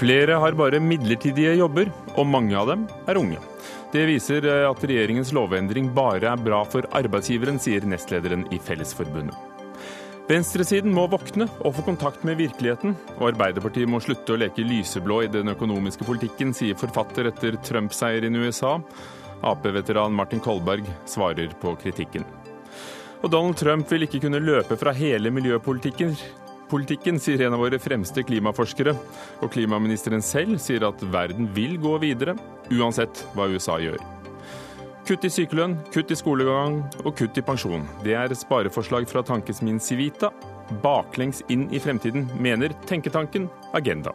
Flere har bare midlertidige jobber, og mange av dem er unge. Det viser eh, at regjeringens lovendring bare er bra for arbeidsgiveren, sier nestlederen i Fellesforbundet. Venstresiden må våkne og få kontakt med virkeligheten, og Arbeiderpartiet må slutte å leke lyseblå i den økonomiske politikken, sier forfatter etter Trump-seieren i USA. Ap-veteran Martin Kolberg svarer på kritikken. Og Donald Trump vil ikke kunne løpe fra hele miljøpolitikken, politikken, sier en av våre fremste klimaforskere. Og klimaministeren selv sier at verden vil gå videre, uansett hva USA gjør. Kutt i sykelønn, kutt i skolegang og kutt i pensjon. Det er spareforslag fra tankesmien Civita. Baklengs inn i fremtiden, mener tenketanken Agenda.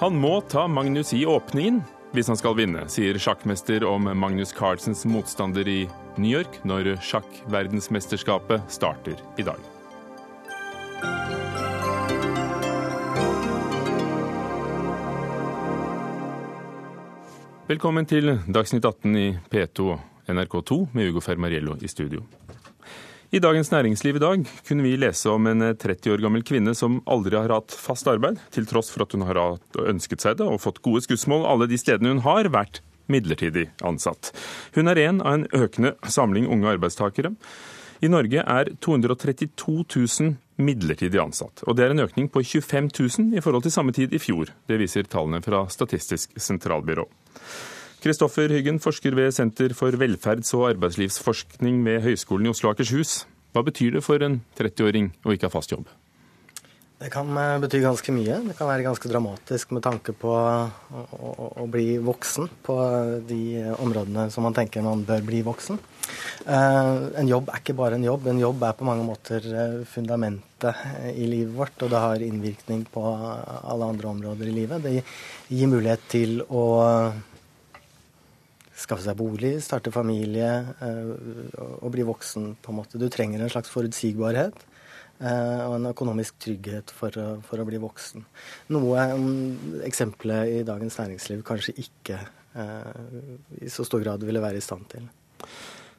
Han må ta Magnus i åpningen hvis han skal vinne, sier sjakkmester om Magnus Carlsens motstander i New York når sjakkverdensmesterskapet starter i dag. Velkommen til Dagsnytt 18 i P2 NRK2 med Ugo Fermariello i studio. I Dagens Næringsliv i dag kunne vi lese om en 30 år gammel kvinne som aldri har hatt fast arbeid, til tross for at hun har ønsket seg det og fått gode skussmål alle de stedene hun har vært midlertidig ansatt. Hun er en av en økende samling unge arbeidstakere. I Norge er 232 000 midlertidig ansatt, og det er en økning på 25 000 i forhold til samme tid i fjor. Det viser tallene fra Statistisk sentralbyrå. Kristoffer Hyggen, forsker ved Senter for velferds- og arbeidslivsforskning ved Høgskolen i Oslo og Akershus. Hva betyr det for en 30-åring å ikke ha fast jobb? Det kan eh, bety ganske mye. Det kan være ganske dramatisk med tanke på å, å, å bli voksen på de områdene som man tenker man bør bli voksen. Uh, en jobb er ikke bare en jobb. En jobb er på mange måter eh, fundamentet i livet vårt, og det har innvirkning på alle andre områder i livet. Det gir mulighet til å skaffe seg bolig, starte familie og bli voksen, på en måte. Du trenger en slags forutsigbarhet. Og en økonomisk trygghet for å, for å bli voksen. Noe um, eksempelet i Dagens Næringsliv kanskje ikke i så stor grad ville være i stand til.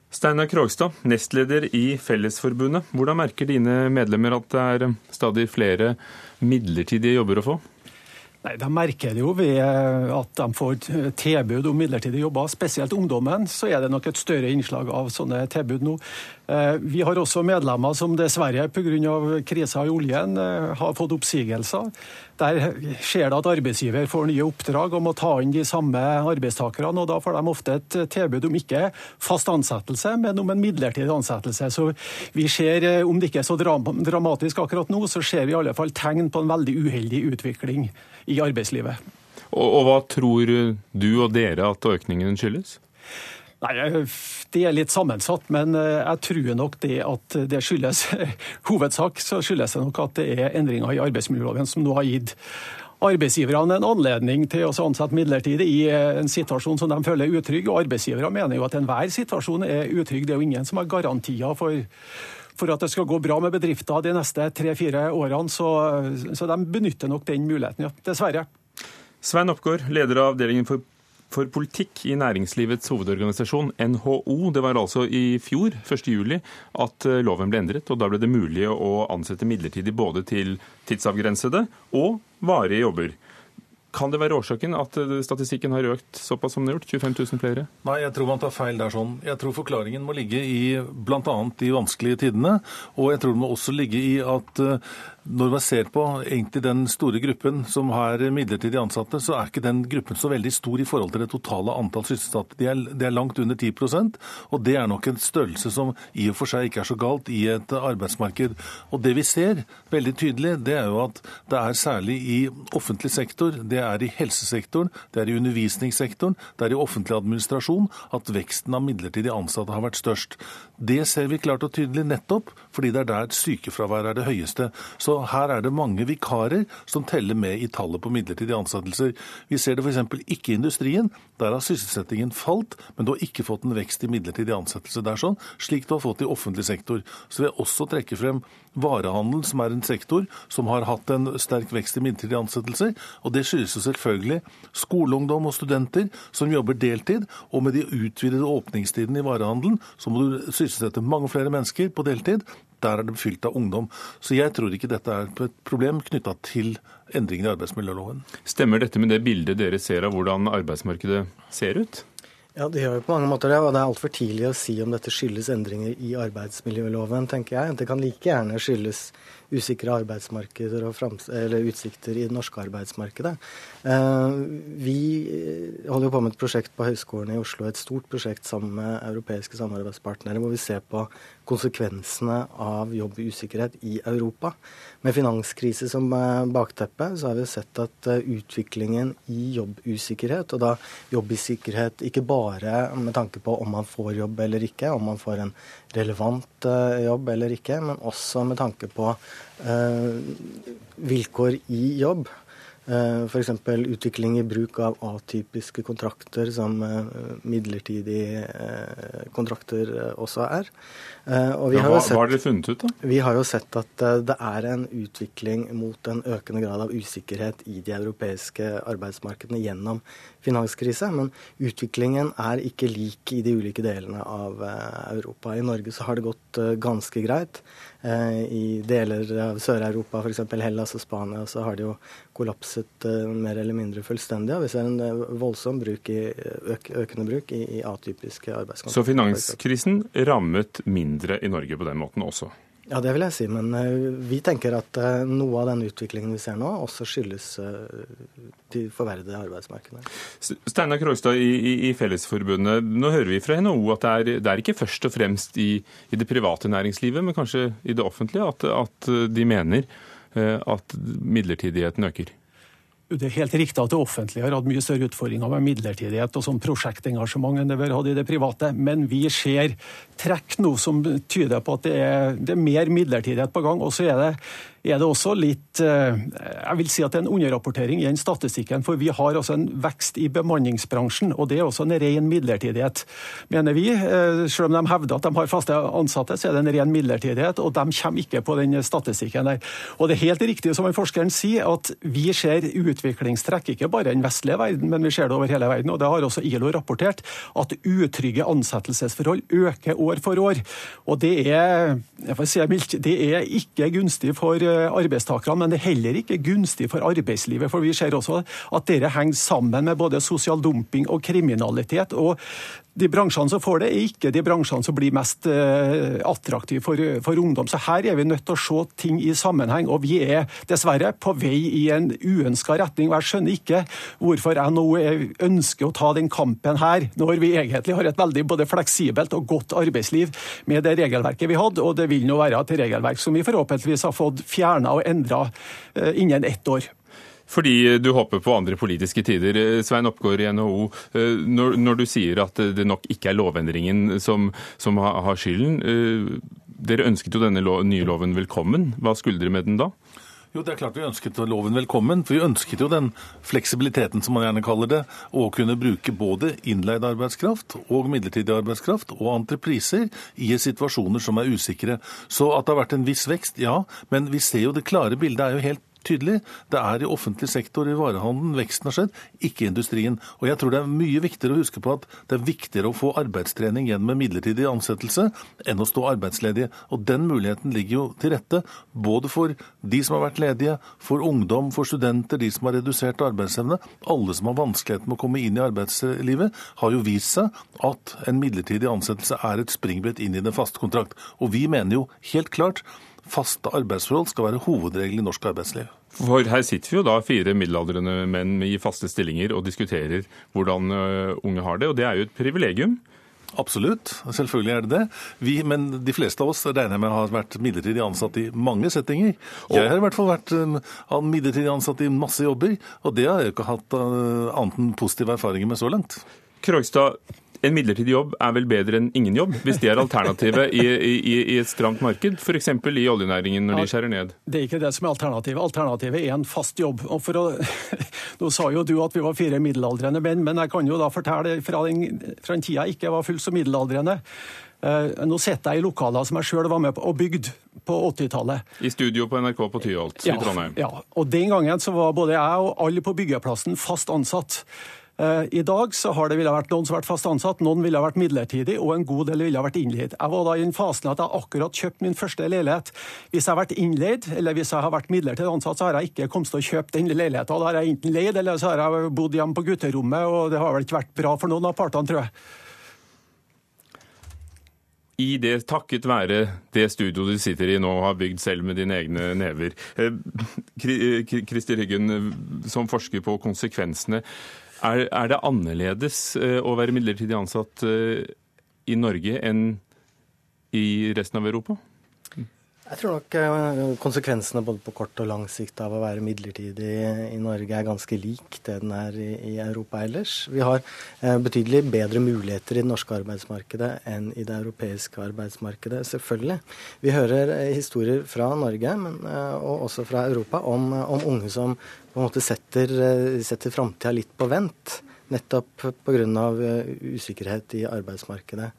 Steinar Krogstad, nestleder i Fellesforbundet. Hvordan merker dine medlemmer at det er stadig flere midlertidige jobber å få? Nei, De merker det jo ved at de får tilbud om midlertidige jobber. Spesielt ungdommen så er det nok et større innslag av sånne tilbud nå. Eh, vi har også medlemmer som dessverre pga. krisa i oljen eh, har fått oppsigelser. Der skjer det at arbeidsgiver får nye oppdrag og må ta inn de samme arbeidstakerne. og Da får de ofte et tilbud om ikke fast ansettelse, men om en midlertidig ansettelse. Så vi ser, eh, Om det ikke er så dramatisk akkurat nå, så ser vi i alle fall tegn på en veldig uheldig utvikling i arbeidslivet. Og, og hva tror du og dere at økningen skyldes? Nei, Det er litt sammensatt, men eh, jeg tror nok det at det skyldes Hovedsak så skyldes det nok at det er endringer i arbeidsmiljøloven som nå har gitt arbeidsgiverne en anledning til å ansette midlertidig i eh, en situasjon som de føler er utrygg. Og arbeidsgivere mener jo at enhver situasjon er utrygg. Det er jo ingen som har garantier for for at det skal gå bra med bedrifter de neste tre-fire årene. Så, så, de benytter nok den muligheten, ja. Dessverre. Svein Oppgaard, leder av avdelingen for for politikk i næringslivets hovedorganisasjon, NHO. Det var altså i fjor, 1.7, at eh, loven ble endret, og da ble det mulig å ansette midlertidig både til tidsavgrensede og varige jobber. Kan det være årsaken at eh, statistikken har økt såpass som den har gjort? 25 000 flere? Nei, jeg tror man tar feil der sånn. Jeg tror forklaringen må ligge i bl.a. de vanskelige tidene. Og jeg tror det må også ligge i at eh, når man ser på egentlig den store gruppen som har midlertidig ansatte, så er ikke den gruppen så veldig stor i forhold til det totale antall sysselsatte. Det er, det er langt under 10% og det er nok en størrelse som i og for seg ikke er så galt i et arbeidsmarked. Og det vi ser veldig tydelig, det er jo at det er særlig i offentlig sektor, det er i helsesektoren, det er i undervisningssektoren, det er i offentlig administrasjon at veksten av midlertidig ansatte har vært størst. Det ser vi klart og tydelig nettopp fordi det er der sykefraværet er det høyeste. Så her er det mange vikarer som teller med i tallet på midlertidige ansettelser. Vi ser det f.eks. ikke i industrien. Der har sysselsettingen falt, men du har ikke fått en vekst i midlertidige ansettelser der, sånn, slik du har fått i offentlig sektor. Så vil jeg også trekke frem varehandel, som er en sektor som har hatt en sterk vekst i midlertidige ansettelser. Og det skyldes jo selvfølgelig skoleungdom og studenter som jobber deltid. Og med de utvidede åpningstidene i varehandelen, så må du sysselsette mange flere mennesker på deltid. der er det fylt av ungdom. Så jeg tror ikke dette er et problem knytta til endringene i arbeidsmiljøloven. Stemmer dette med det bildet dere ser av hvordan arbeidsmarkedet ser ut? Ja, det gjør jo på mange måter det. Og det er altfor tidlig å si om dette skyldes endringer i arbeidsmiljøloven, tenker jeg. Det kan like gjerne skyldes usikre arbeidsmarkeder og utsikter i det norske arbeidsmarkedet. Eh, vi holder jo på med et prosjekt på Høgskolen i Oslo, et stort prosjekt sammen med europeiske samarbeidspartnere, hvor vi ser på konsekvensene av jobbusikkerhet i Europa. Med finanskrise som eh, bakteppe så har vi sett at eh, utviklingen i jobbusikkerhet, og da jobbusikkerhet ikke bare med tanke på om man får jobb eller ikke, om man får en relevant jobb eller ikke, men også med tanke på Eh, vilkår i jobb. Eh, F.eks. utvikling i bruk av atypiske kontrakter, som eh, midlertidige kontrakter også er. Og ja, hva, sett, hva har dere funnet ut, da? Vi har jo sett at det er en utvikling mot en økende grad av usikkerhet i de europeiske arbeidsmarkedene gjennom finanskrise. Men utviklingen er ikke lik i de ulike delene av Europa. I Norge så har det gått ganske greit. Eh, I deler av Sør-Europa, f.eks. Hellas og Spania, så har det jo kollapset eh, mer eller mindre fullstendig. Og vi ser en eh, voldsom bruk i, øk, økende bruk i, i atypiske arbeidskontrakter. Så finanskrisen rammet mindre i Norge på den måten også? Ja, det vil jeg si. Men uh, vi tenker at uh, noe av den utviklingen vi ser nå, også skyldes uh, de forverrede arbeidsmarkedene. Steinar Krogstad i, i, i, Fellesforbundet, nå hører vi fra NHO at det er, det er ikke først og fremst i, i, det private næringslivet, men kanskje i det offentlige, at, at de mener at midlertidigheten øker? Det er helt riktig at det offentlige har hatt mye større utfordringer med midlertidighet og sånn prosjektengasjement enn det vi har hatt i det private, men vi ser trekk nå som tyder på at det er, det er mer midlertidighet på gang. Og så er det er det også litt eh, Jeg vil si at det er en underrapportering i den statistikken. For vi har også en vekst i bemanningsbransjen, og det er også en ren midlertidighet, mener vi. Eh, selv om de hevder at de har faste ansatte, så er det en ren midlertidighet, og de kommer ikke på den statistikken der. Og det er helt riktig som forskeren sier, at vi ser utviklingstrekk, ikke bare i den vestlige verden, men vi ser det over hele verden. Og det har også ILO rapportert, at utrygge ansettelsesforhold øker år for år. Og det er, si, det er ikke gunstig for arbeidstakerne, men det er heller ikke gunstig for arbeidslivet. For vi ser også at dette henger sammen med både sosial dumping og kriminalitet. og de bransjene som får det, er ikke de bransjene som blir mest uh, attraktive for, for, ungdom. Så her er vi nødt til å se ting i sammenheng. Og vi er dessverre på vei i en uønska retning. Og jeg skjønner ikke hvorfor NHO ønsker å ta den kampen her, når vi egentlig har et veldig både fleksibelt og godt arbeidsliv med det regelverket vi hadde. Og det vil nå være et regelverk som vi forhåpentligvis har fått fjerna og endra eh, innen ett år. Fordi du håper på andre politiske tider. Eh, Svein Oppgaard i NHO, eh, når, når, du sier at det nok ikke er lovendringen som, som har, skylden. Dere ønsket jo denne lov, nye loven velkommen. Hva skulle dere med den da? Jo, det er klart Vi ønsket loven velkommen, for vi ønsket jo den fleksibiliteten som man gjerne kaller det, å kunne bruke både innleid arbeidskraft og midlertidig arbeidskraft og entrepriser i situasjoner som er usikre. Så at det har vært en viss vekst, ja, men vi ser jo det klare bildet er jo helt tydelig. Det er i offentlig sektor, i varehandelen, veksten har skjedd, ikke i industrien. Og jeg tror det er mye viktigere å huske på at det er viktigere å få arbeidstrening gjennom en midlertidig ansettelse enn å stå arbeidsledige. Og den muligheten ligger jo til rette både for de som har vært ledige, for ungdom, for studenter, de som har redusert arbeidsevne. Alle som har vanskeligheter med å komme inn i arbeidslivet, har jo vist seg at en midlertidig ansettelse er et springbrett inn i den faste kontrakt. Og vi mener jo helt klart faste arbeidsforhold skal være hovedregelen i norsk arbeidsliv. For her sitter vi jo da fire middelaldrende menn i faste stillinger og diskuterer hvordan øh, unge har det, og det er jo et privilegium. Absolutt, selvfølgelig er det det. Vi, men de fleste av oss regner jeg med har vært midlertidig ansatt i mange settinger. Jeg har i hvert fall vært uh, midlertidig ansatt i masse jobber, og det har jeg ikke hatt uh, annet enn positive erfaringer med så langt. Krogstad, en midlertidig jobb er vel bedre enn ingen jobb, hvis det er alternativet i, i, i et stramt marked, f.eks. i oljenæringen når de skjærer ned? Det er ikke det som er alternativet. Alternativet er en fast jobb. Og for å, Nå sa jo du at vi var fire middelaldrende menn, men jeg kan jo da fortelle fra den, fra den tida jeg ikke var fullt så middelaldrende. Uh, nå sitter jeg i lokaler som jeg sjøl var med på og bygd på 80-tallet. I studio på NRK på Tyholt ja, i Trondheim. Ja, og Den gangen så var både jeg og alle på byggeplassen fast ansatt. Eh, I dag så har det ville vært noen som har vært fast ansatt, noen ville vært midlertidig, og en god del ville vært innleid. Jeg var da i den fasen at jeg akkurat kjøpte min første leilighet. Hvis jeg har vært innleid, eller hvis jeg har vært midlertidig ansatt, så har jeg ikke kommet til å kjøpe den leiligheten. Da har jeg enten leid, eller så har jeg bodd hjemme på gutterommet, og det har vel ikke vært bra for noen av partene, tror jeg. I det takket være det studioet du sitter i nå og har bygd selv med dine egne never. Kristi Ryggen, som forsker på konsekvensene. Er, er det annerledes eh, å være midlertidig ansatt eh, i Norge enn i resten av Europa? Jeg tror nok eh, konsekvensene både på kort og lang sikt av å være midlertidig i Norge er ganske lik det den er i, Europa ellers. Vi har eh, betydelig bedre muligheter i det norske arbeidsmarkedet enn i det europeiske arbeidsmarkedet, selvfølgelig. Vi hører eh, historier fra Norge, men, og også fra Europa, om, om, unge som på en måte setter, setter framtida litt på vent. Nettopp pga. usikkerhet i arbeidsmarkedet.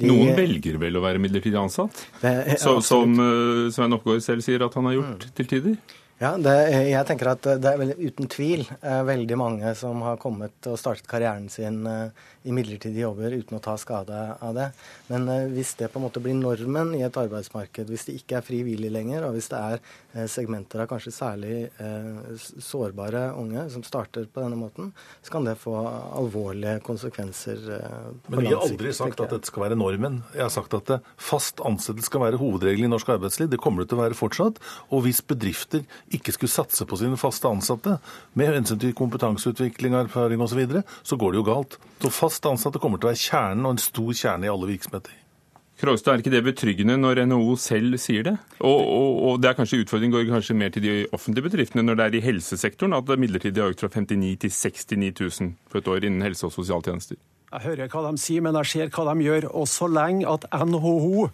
De, Noen velger vel å være midlertidig ansatt? Det, som uh, Svein Oppgaard selv sier at han har gjort mm. til tider? Ja, det, jeg tenker at det er uten tvil eh, veldig mange som har kommet og startet karrieren sin eh, i midlertidige jobber uten å ta skade av det. Men eh, hvis det på en måte blir normen i et arbeidsmarked, hvis det ikke er frivillig lenger, og hvis det er segmenter av kanskje særlig sårbare unge som starter på denne måten, så kan det få alvorlige konsekvenser på Men vi har aldri sagt at dette skal være normen. Jeg har sagt at fast ansettelse skal være hovedregelen i norsk arbeidsliv. Det kommer det til å være fortsatt. Og hvis bedrifter ikke skulle satse på sine faste ansatte med hensyn til kompetanseutvikling, erfaring osv., så, videre, så går det jo galt. Så fast ansatte kommer til å være kjernen, og en stor kjerne i alle virksomheter. Krogstad, er ikke det betryggende når NHO selv sier det? Og, og, og det er kanskje utfordringen går kanskje mer til de offentlige bedriftene når det er i helsesektoren at det midlertidig har økt fra 59 til 69 000 på et år innen helse- og sosialtjenester? Jeg hører hva de sier, men jeg ser hva de gjør. Og så lenge at NHO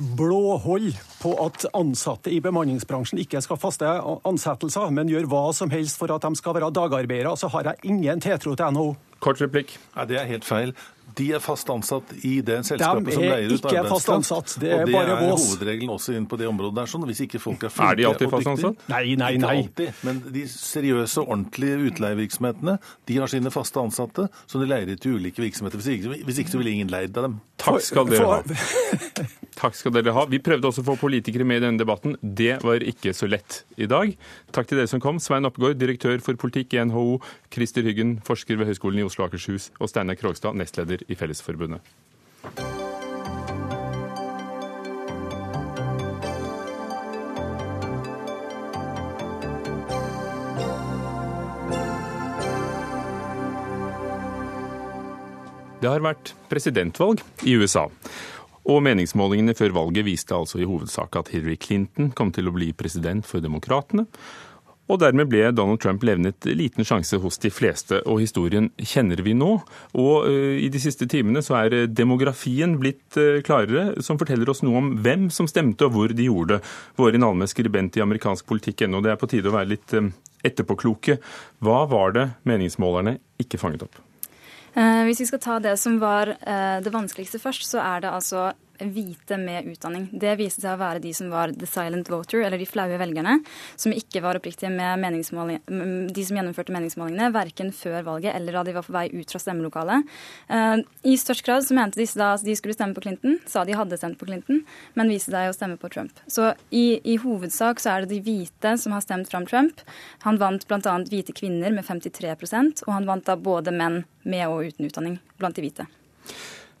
blåhold på at ansatte i bemanningsbransjen ikke skal faste ansettelser, men gjør hva som helst for at de skal være dagarbeidere, så har jeg ingen tiltro til NHO. Kort replikk. Ja, det er helt feil. De er fast ansatt i det selskapet som leier ut arbeidskraft. Det er, og det bare er hovedregelen også inn på det området der. sånn. Hvis ikke folk er flinke Er de alltid fast ansatt? Nei, nei, nei. Ikke alltid, men de seriøse, ordentlige utleievirksomhetene de har sine faste ansatte som de leier ut til ulike virksomheter. Hvis ikke, hvis ikke så ville ingen leid av dem. Takk skal dere ha. Takk skal dere ha. Vi prøvde også å få politikere med i denne debatten. Det var ikke så lett i dag. Takk til dere som kom. Svein Oppegård, direktør for politikk i NHO, Christer Hyggen, forsker ved Høgskolen i Oslo og Akershus, og Steinar Krogstad, nestleder i Fellesforbundet. Det har vært presidentvalg i USA. Og meningsmålingene før valget viste altså i hovedsak at Hillary Clinton kom til å bli president for demokratene. Og dermed ble Donald Trump levnet liten sjanse hos de fleste, og historien kjenner vi nå. Og uh, i de siste timene så er demografien blitt uh, klarere, som forteller oss noe om hvem som stemte og hvor de gjorde det. Våre Alme, skribent i amerikansk politikk ennå, det er på tide å være litt etterpåkloke. Hva var det meningsmålerne ikke fanget opp? Hvis vi skal ta det som var det vanskeligste først, så er det altså hvite med utdanning. Det viste seg å være de som var the silent voter, eller de flaue velgerne, som ikke var oppriktige med de som gjennomførte meningsmålingene, verken før valget eller da de var på vei ut fra stemmelokalet. Eh, I størst grad så mente disse da at de skulle stemme på Clinton, sa de hadde stemt på Clinton, men viste seg å stemme på Trump. Så i, i hovedsak så er det de hvite som har stemt fram Trump. Han vant bl.a. hvite kvinner med 53% og han vant da både menn med og uten utdanning blant de hvite.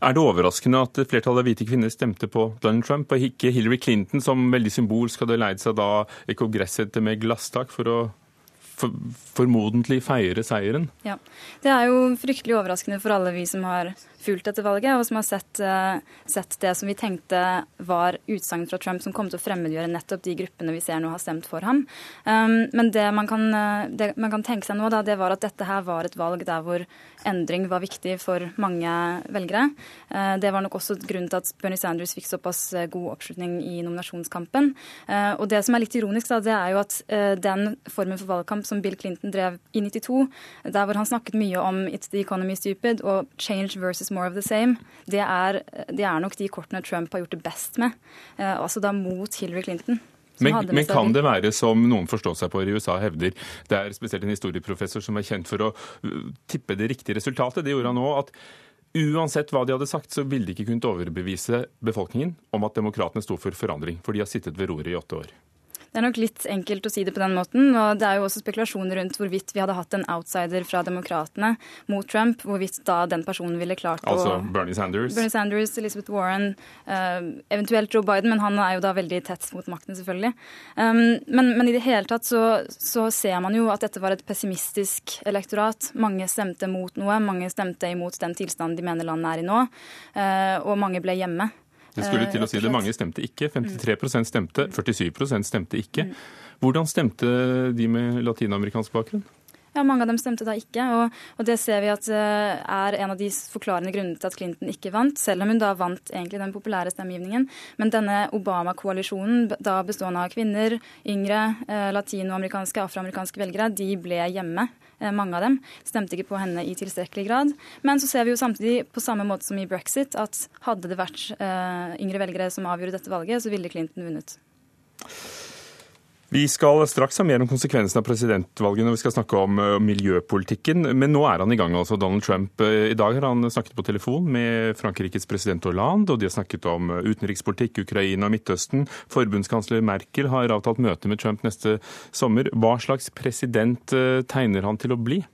Er det overraskende at flertallet av hvite kvinner stemte på Donald Trump, og ikke Hillary Clinton, som veldig symbolsk hadde leid seg da i kongresset med glasstak for å for, formodentlig feire seieren? Ja, Det er jo fryktelig overraskende for alle vi som har fulgt dette valget, og som har sett, uh, sett det som vi tenkte var utsagn fra Trump som kom til å fremmedgjøre nettopp de gruppene vi ser nå har stemt for ham. Um, men det man, kan, uh, det man, kan, tenke seg nå, da, det var at dette her var et valg der hvor endring var viktig for mange velgere. Uh, det var nok også grunnen til at Bernie Sanders fikk såpass god oppslutning i nominasjonskampen. og det som er litt ironisk, da, det er jo at den formen for valgkamp som Bill Clinton drev i 92, der hvor han snakket mye om It's the economy stupid og change versus more of the same, det er, det er, nok de kortene Trump har gjort det best med. Eh, altså da mot Hillary Clinton. Men, men, kan det være som noen forstår seg på i USA hevder, det er spesielt en historieprofessor som er kjent for å uh, tippe det riktige resultatet, det gjorde han nå, at Uansett hva de hadde sagt, så ville de ikke kunnet overbevise befolkningen om at demokratene sto for forandring, for de har sittet ved roret i åtte år. Det er nok litt enkelt å si det på den måten. og Det er jo også spekulasjoner rundt hvorvidt vi hadde hatt en outsider fra Demokratene mot Trump, hvorvidt da den personen ville klart å Altså Bernie Sanders? Bernie Sanders, Elizabeth Warren, uh, eventuelt Joe Biden, men han er jo da veldig tett mot makten, selvfølgelig. Um, men, men, i det hele tatt så, så, ser man jo at dette var et pessimistisk elektorat. Mange stemte mot noe, mange stemte imot den tilstanden de mener landet er i nå, uh, og mange ble hjemme. Det skulle til å si det. Mange stemte ikke. 53% stemte, 47% stemte ikke. Hvordan stemte de med latinamerikansk bakgrunn? Ja, Mange av dem stemte da ikke, og, og, det ser vi at uh, er en av de forklarende grunnene til at Clinton ikke vant, selv om hun da vant egentlig den populære stemmegivningen. Men denne Obama-koalisjonen, da bestående av kvinner, yngre, uh, latinoamerikanske, afroamerikanske velgere, de ble hjemme. Uh, mange av dem stemte ikke på henne i tilstrekkelig grad. Men så ser vi jo samtidig, på samme måte som i brexit, at hadde det vært yngre velgere som avgjorde dette valget, så ville Clinton vunnet. Vi skal straks ha mer om konsekvensene av presidentvalget når vi skal snakke om eh, miljøpolitikken. Men nå er han i gang, altså Donald Trump. Eh, I dag har han snakket på telefon med Frankrikes president Hollande, og de har snakket om eh, utenrikspolitikk, Ukraina og Midtøsten. Forbundskansler Merkel har avtalt møte med Trump neste sommer. Hva slags president tegner han til å bli?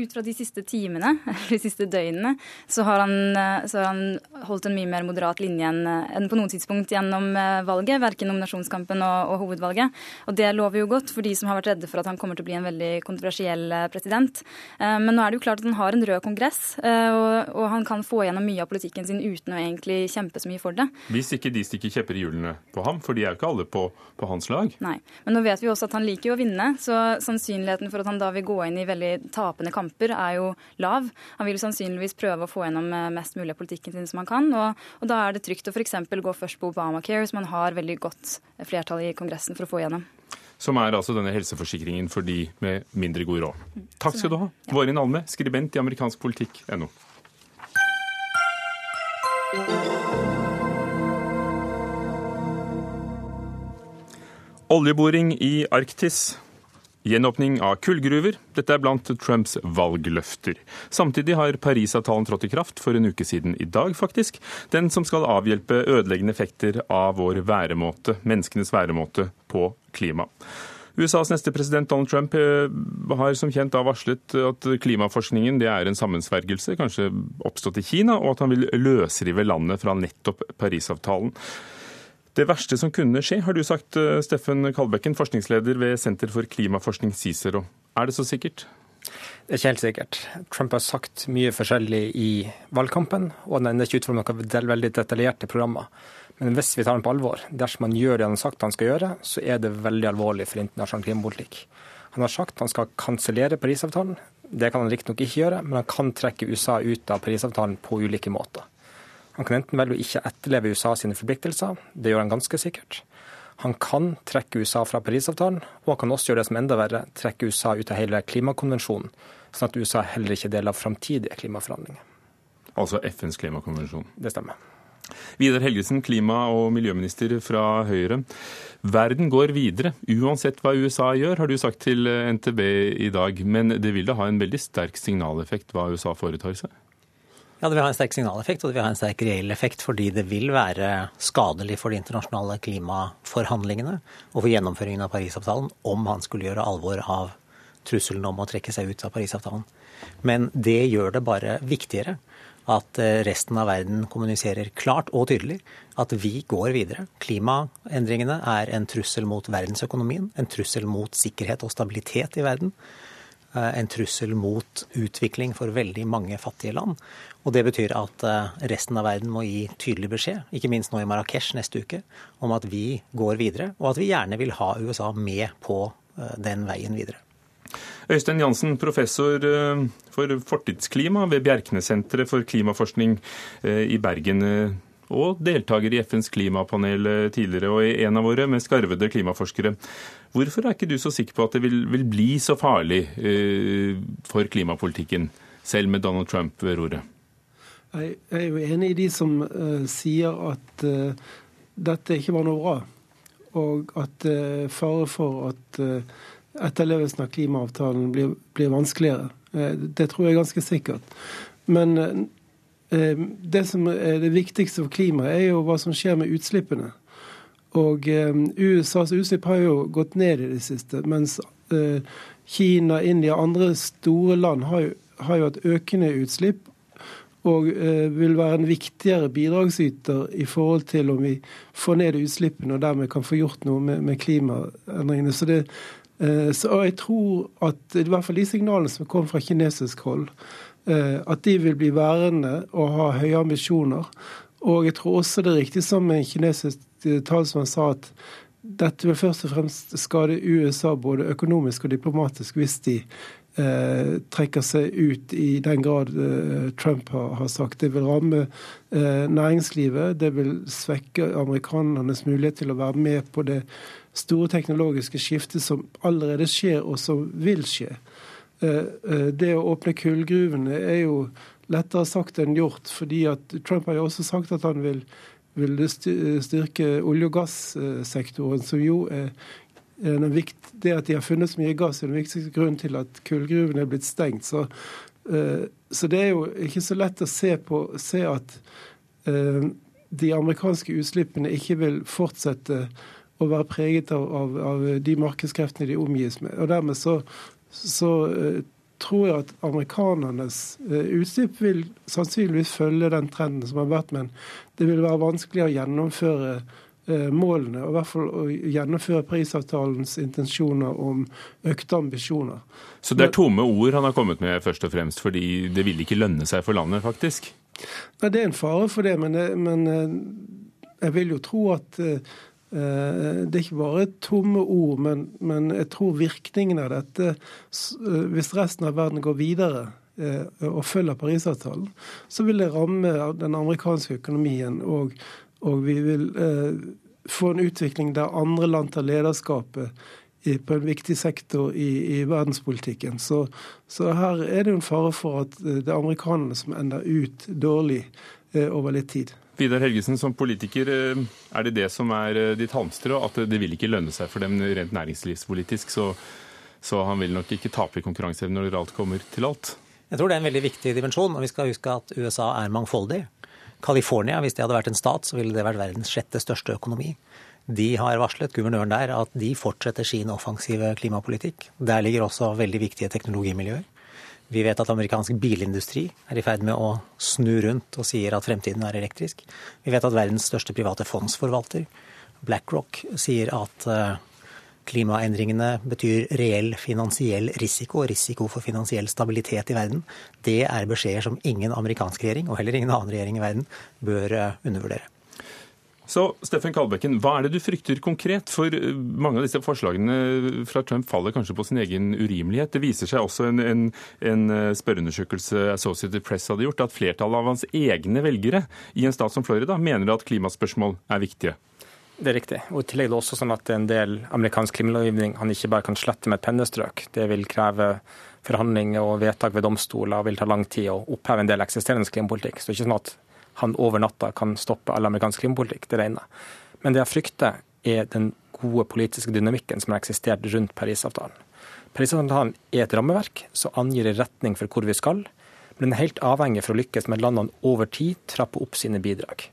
Ut fra de siste timene, eller de siste døgnene, så har, han, eh, så har han, holdt en mye mer moderat linje enn, eh, på noen tidspunkt gjennom eh, valget, verken nominasjonskampen og, og, hovedvalget. Og det lover jo godt for de som har vært redde for at han kommer til å bli en veldig kontroversiell president. Men nå er det jo klart at han har en rød kongress, og, og han kan få gjennom mye av politikken sin uten å egentlig kjempe så mye for det. Hvis ikke de stikker kjepper i hjulene på ham, for de er jo ikke alle på, på hans lag. Nei, men nå vet vi også at han liker jo å vinne, så sannsynligheten for at han da vil gå inn i veldig tapende kamper kamper er jo lav. Han vil sannsynligvis prøve å få gjennom eh, mest mulig av politikken sin som han kan. Og, og da er det trygt å f.eks. gå først på Obamacare, som han har veldig godt flertall i Kongressen for å få gjennom. Som er altså denne helseforsikringen for de med mindre god råd. Takk skal du ha. Vårin Alme, skribent i amerikansk politikk.no. Oljeboring i Arktis Gjenåpning av kullgruver, dette er blant Trumps valgløfter. Samtidig har Parisavtalen trådt i kraft for en uke siden i dag, faktisk. Den som skal avhjelpe ødeleggende effekter av vår væremåte, menneskenes væremåte på klima. USAs neste president Donald Trump eh, har som kjent da varslet at klimaforskningen er en sammensvergelse, kanskje oppstått i Kina, og at han vil løsrive landet fra nettopp Parisavtalen. Det verste som kunne skje, har du sagt, eh, Steffen Kalbekken, forskningsleder ved Senter for klimaforskning CICERO. Er det så sikkert? Det er ikke helt sikkert. Trump har sagt mye forskjellig i valgkampen, og han er ikke ikke utformet noen veldig detaljerte programmer. Men hvis vi tar ham på alvor, dersom han gjør det han har sagt han skal gjøre, så er det veldig alvorlig for internasjonal klimapolitikk. Han har sagt han skal kansellere Parisavtalen. Det kan han riktignok ikke gjøre, men han kan trekke USA ut av Parisavtalen på ulike måter. Han kan enten velge å ikke etterleve USA sine forpliktelser, det gjør han ganske sikkert. Han kan trekke USA fra Parisavtalen, og han kan også gjøre det som enda verre, trekke USA ut av hele klimakonvensjonen, sånn at USA heller ikke er del av framtidige klimaforhandlinger. Altså FNs klimakonvensjon? Det stemmer. Vidar Helgesen, klima- og miljøminister fra Høyre. Verden går videre, uansett hva USA gjør, har du sagt til NTB i dag. Men det vil da ha en veldig sterk signaleffekt hva USA foretar seg? Ja, Det vil ha en sterk signaleffekt, og det vil ha en sterk reell effekt fordi det vil være skadelig for de internasjonale klimaforhandlingene og for gjennomføringen av Parisavtalen om han skulle gjøre alvor av trusselen om å trekke seg ut av Parisavtalen. Men det gjør det bare viktigere at eh, resten av verden kommuniserer klart og tydelig at vi går videre. Klimaendringene er en trussel mot verdensøkonomien, en trussel mot sikkerhet og stabilitet i verden. Eh, en trussel mot utvikling for veldig mange fattige land. Og Det betyr at eh, resten av verden må gi tydelig beskjed, ikke minst nå i Marrakech neste uke, om at vi går videre, og at vi gjerne vil ha USA med på eh, den veien videre. Øystein Jansen, professor for fortidsklima ved Bjerknessenteret for klimaforskning i Bergen og deltaker i FNs klimapanel tidligere, og i en av våre mest skarvede klimaforskere. Hvorfor er ikke du så sikker på at det vil, vil bli så farlig uh, for klimapolitikken, selv med Donald Trump ved roret? Jeg er jo enig i de som uh, sier at uh, dette ikke var noe bra. og at det er fare for at etterlevelsen av klimaavtalen blir, blir vanskeligere. Det tror jeg er ganske sikkert. Men det som er det viktigste for klimaet, er jo hva som skjer med utslippene. Og USAs utslipp har jo gått ned i det siste, mens Kina, India og andre store land har jo, har jo hatt økende utslipp og eh, vil være en viktigere bidragsyter i forhold til om vi får ned utslippene og dermed kan få gjort noe med, med klimaendringene. Så, det, eh, så jeg tror at i hvert fall de signalene som kom fra kinesisk hold, eh, at de vil bli værende og ha høye ambisjoner. Og jeg tror også det er riktig som en kinesisk talsmann sa, at dette vil først og fremst skade USA både økonomisk og diplomatisk hvis de eh, trekker seg ut i den grad eh, Trump har, har, sagt. Det vil ramme eh, næringslivet, det vil svekke amerikanernes mulighet til å være med på det store teknologiske skiftet som allerede skjer, og som vil skje. Eh, eh, det å åpne kullgruvene er jo lettere sagt enn gjort, fordi Trump har jo også sagt at han vil vil styrke olje- og gassektoren, som jo er det at de har funnet så mye gass, er den viktigste grunnen til at kullgruvene er blitt stengt. Så, uh, så, det er jo ikke så lett å se, på, se at uh, de amerikanske utslippene ikke vil fortsette å være preget av, av, av de markedskreftene de omgis med. Og dermed så, så eh, tror jeg at amerikanernes utslipp vil sannsynligvis følge den trenden som har vært, men det vil være vanskelig å gjennomføre Eh, målene, og i hvert fall å gjennomføre Parisavtalens intensjoner om økte ambisjoner. Så det er tomme ord han har kommet med først og fremst, fordi det vil ikke lønne seg for landet, faktisk? Nei, Det er en fare for det, men, men eh, jeg vil jo tro at det er ikke bare tomme ord, men, men jeg tror virkningen av dette, hvis resten av verden går videre og følger Parisavtalen, så vil det ramme den amerikanske økonomien og og vi vil eh, få en utvikling der andre land tar lederskapet i, på en viktig sektor i, i verdenspolitikken. Så, så, her er det jo en fare for at eh, det er amerikanerne som ender ut dårlig eh, over litt tid. Vidar Helgesen, som politiker, eh, er det det som er eh, ditt halmstrå? At det vil ikke lønne seg for dem rent næringslivspolitisk? Så, så han vil nok ikke tape i konkurranseevne når alt kommer til alt? Jeg tror det er en veldig viktig dimensjon. og Vi skal huske at USA er mangfoldig. California, hvis det hadde vært en stat, så ville det vært verdens sjette største økonomi. De har varslet, guvernøren der, at de fortsetter sin offensive klimapolitikk. Der ligger også veldig viktige teknologimiljøer. Vi vet at amerikansk bilindustri er i ferd med å snu rundt og sier at fremtiden er elektrisk. Vi vet at verdens største private fondsforvalter, BlackRock, sier at eh, klimaendringene betyr reell finansiell risiko, risiko for finansiell stabilitet i verden, det er beskjeder som ingen amerikansk regjering, og heller ingen annen regjering i verden, bør eh, undervurdere. Så Steffen Kalbekken, hva er det du frykter konkret? For eh, mange av disse forslagene fra Trump faller kanskje på sin egen urimelighet. Det viser seg også en, en, en eh, spørreundersøkelse Associated Press hadde gjort, at flertallet av hans egne velgere i en stat som Florida mener at klimaspørsmål er viktige. Det er riktig. Og I tillegg er det også sånn at det er en del amerikansk klimalovgivning han ikke bare kan slette med et pennestrøk. Det vil kreve forhandlinger og vedtak ved domstoler og vil ta lang tid å oppheve en del eksisterende klimapolitikk. Så det er ikke sånn at han over natta kan stoppe all amerikansk klimapolitikk. Det regner. Men det jeg frykter, er den gode politiske dynamikken som har eksistert rundt Parisavtalen. Parisavtalen er et rammeverk som angir en retning for hvor vi skal, men den er helt avhengig for å lykkes med at landene over tid trapper opp sine bidrag.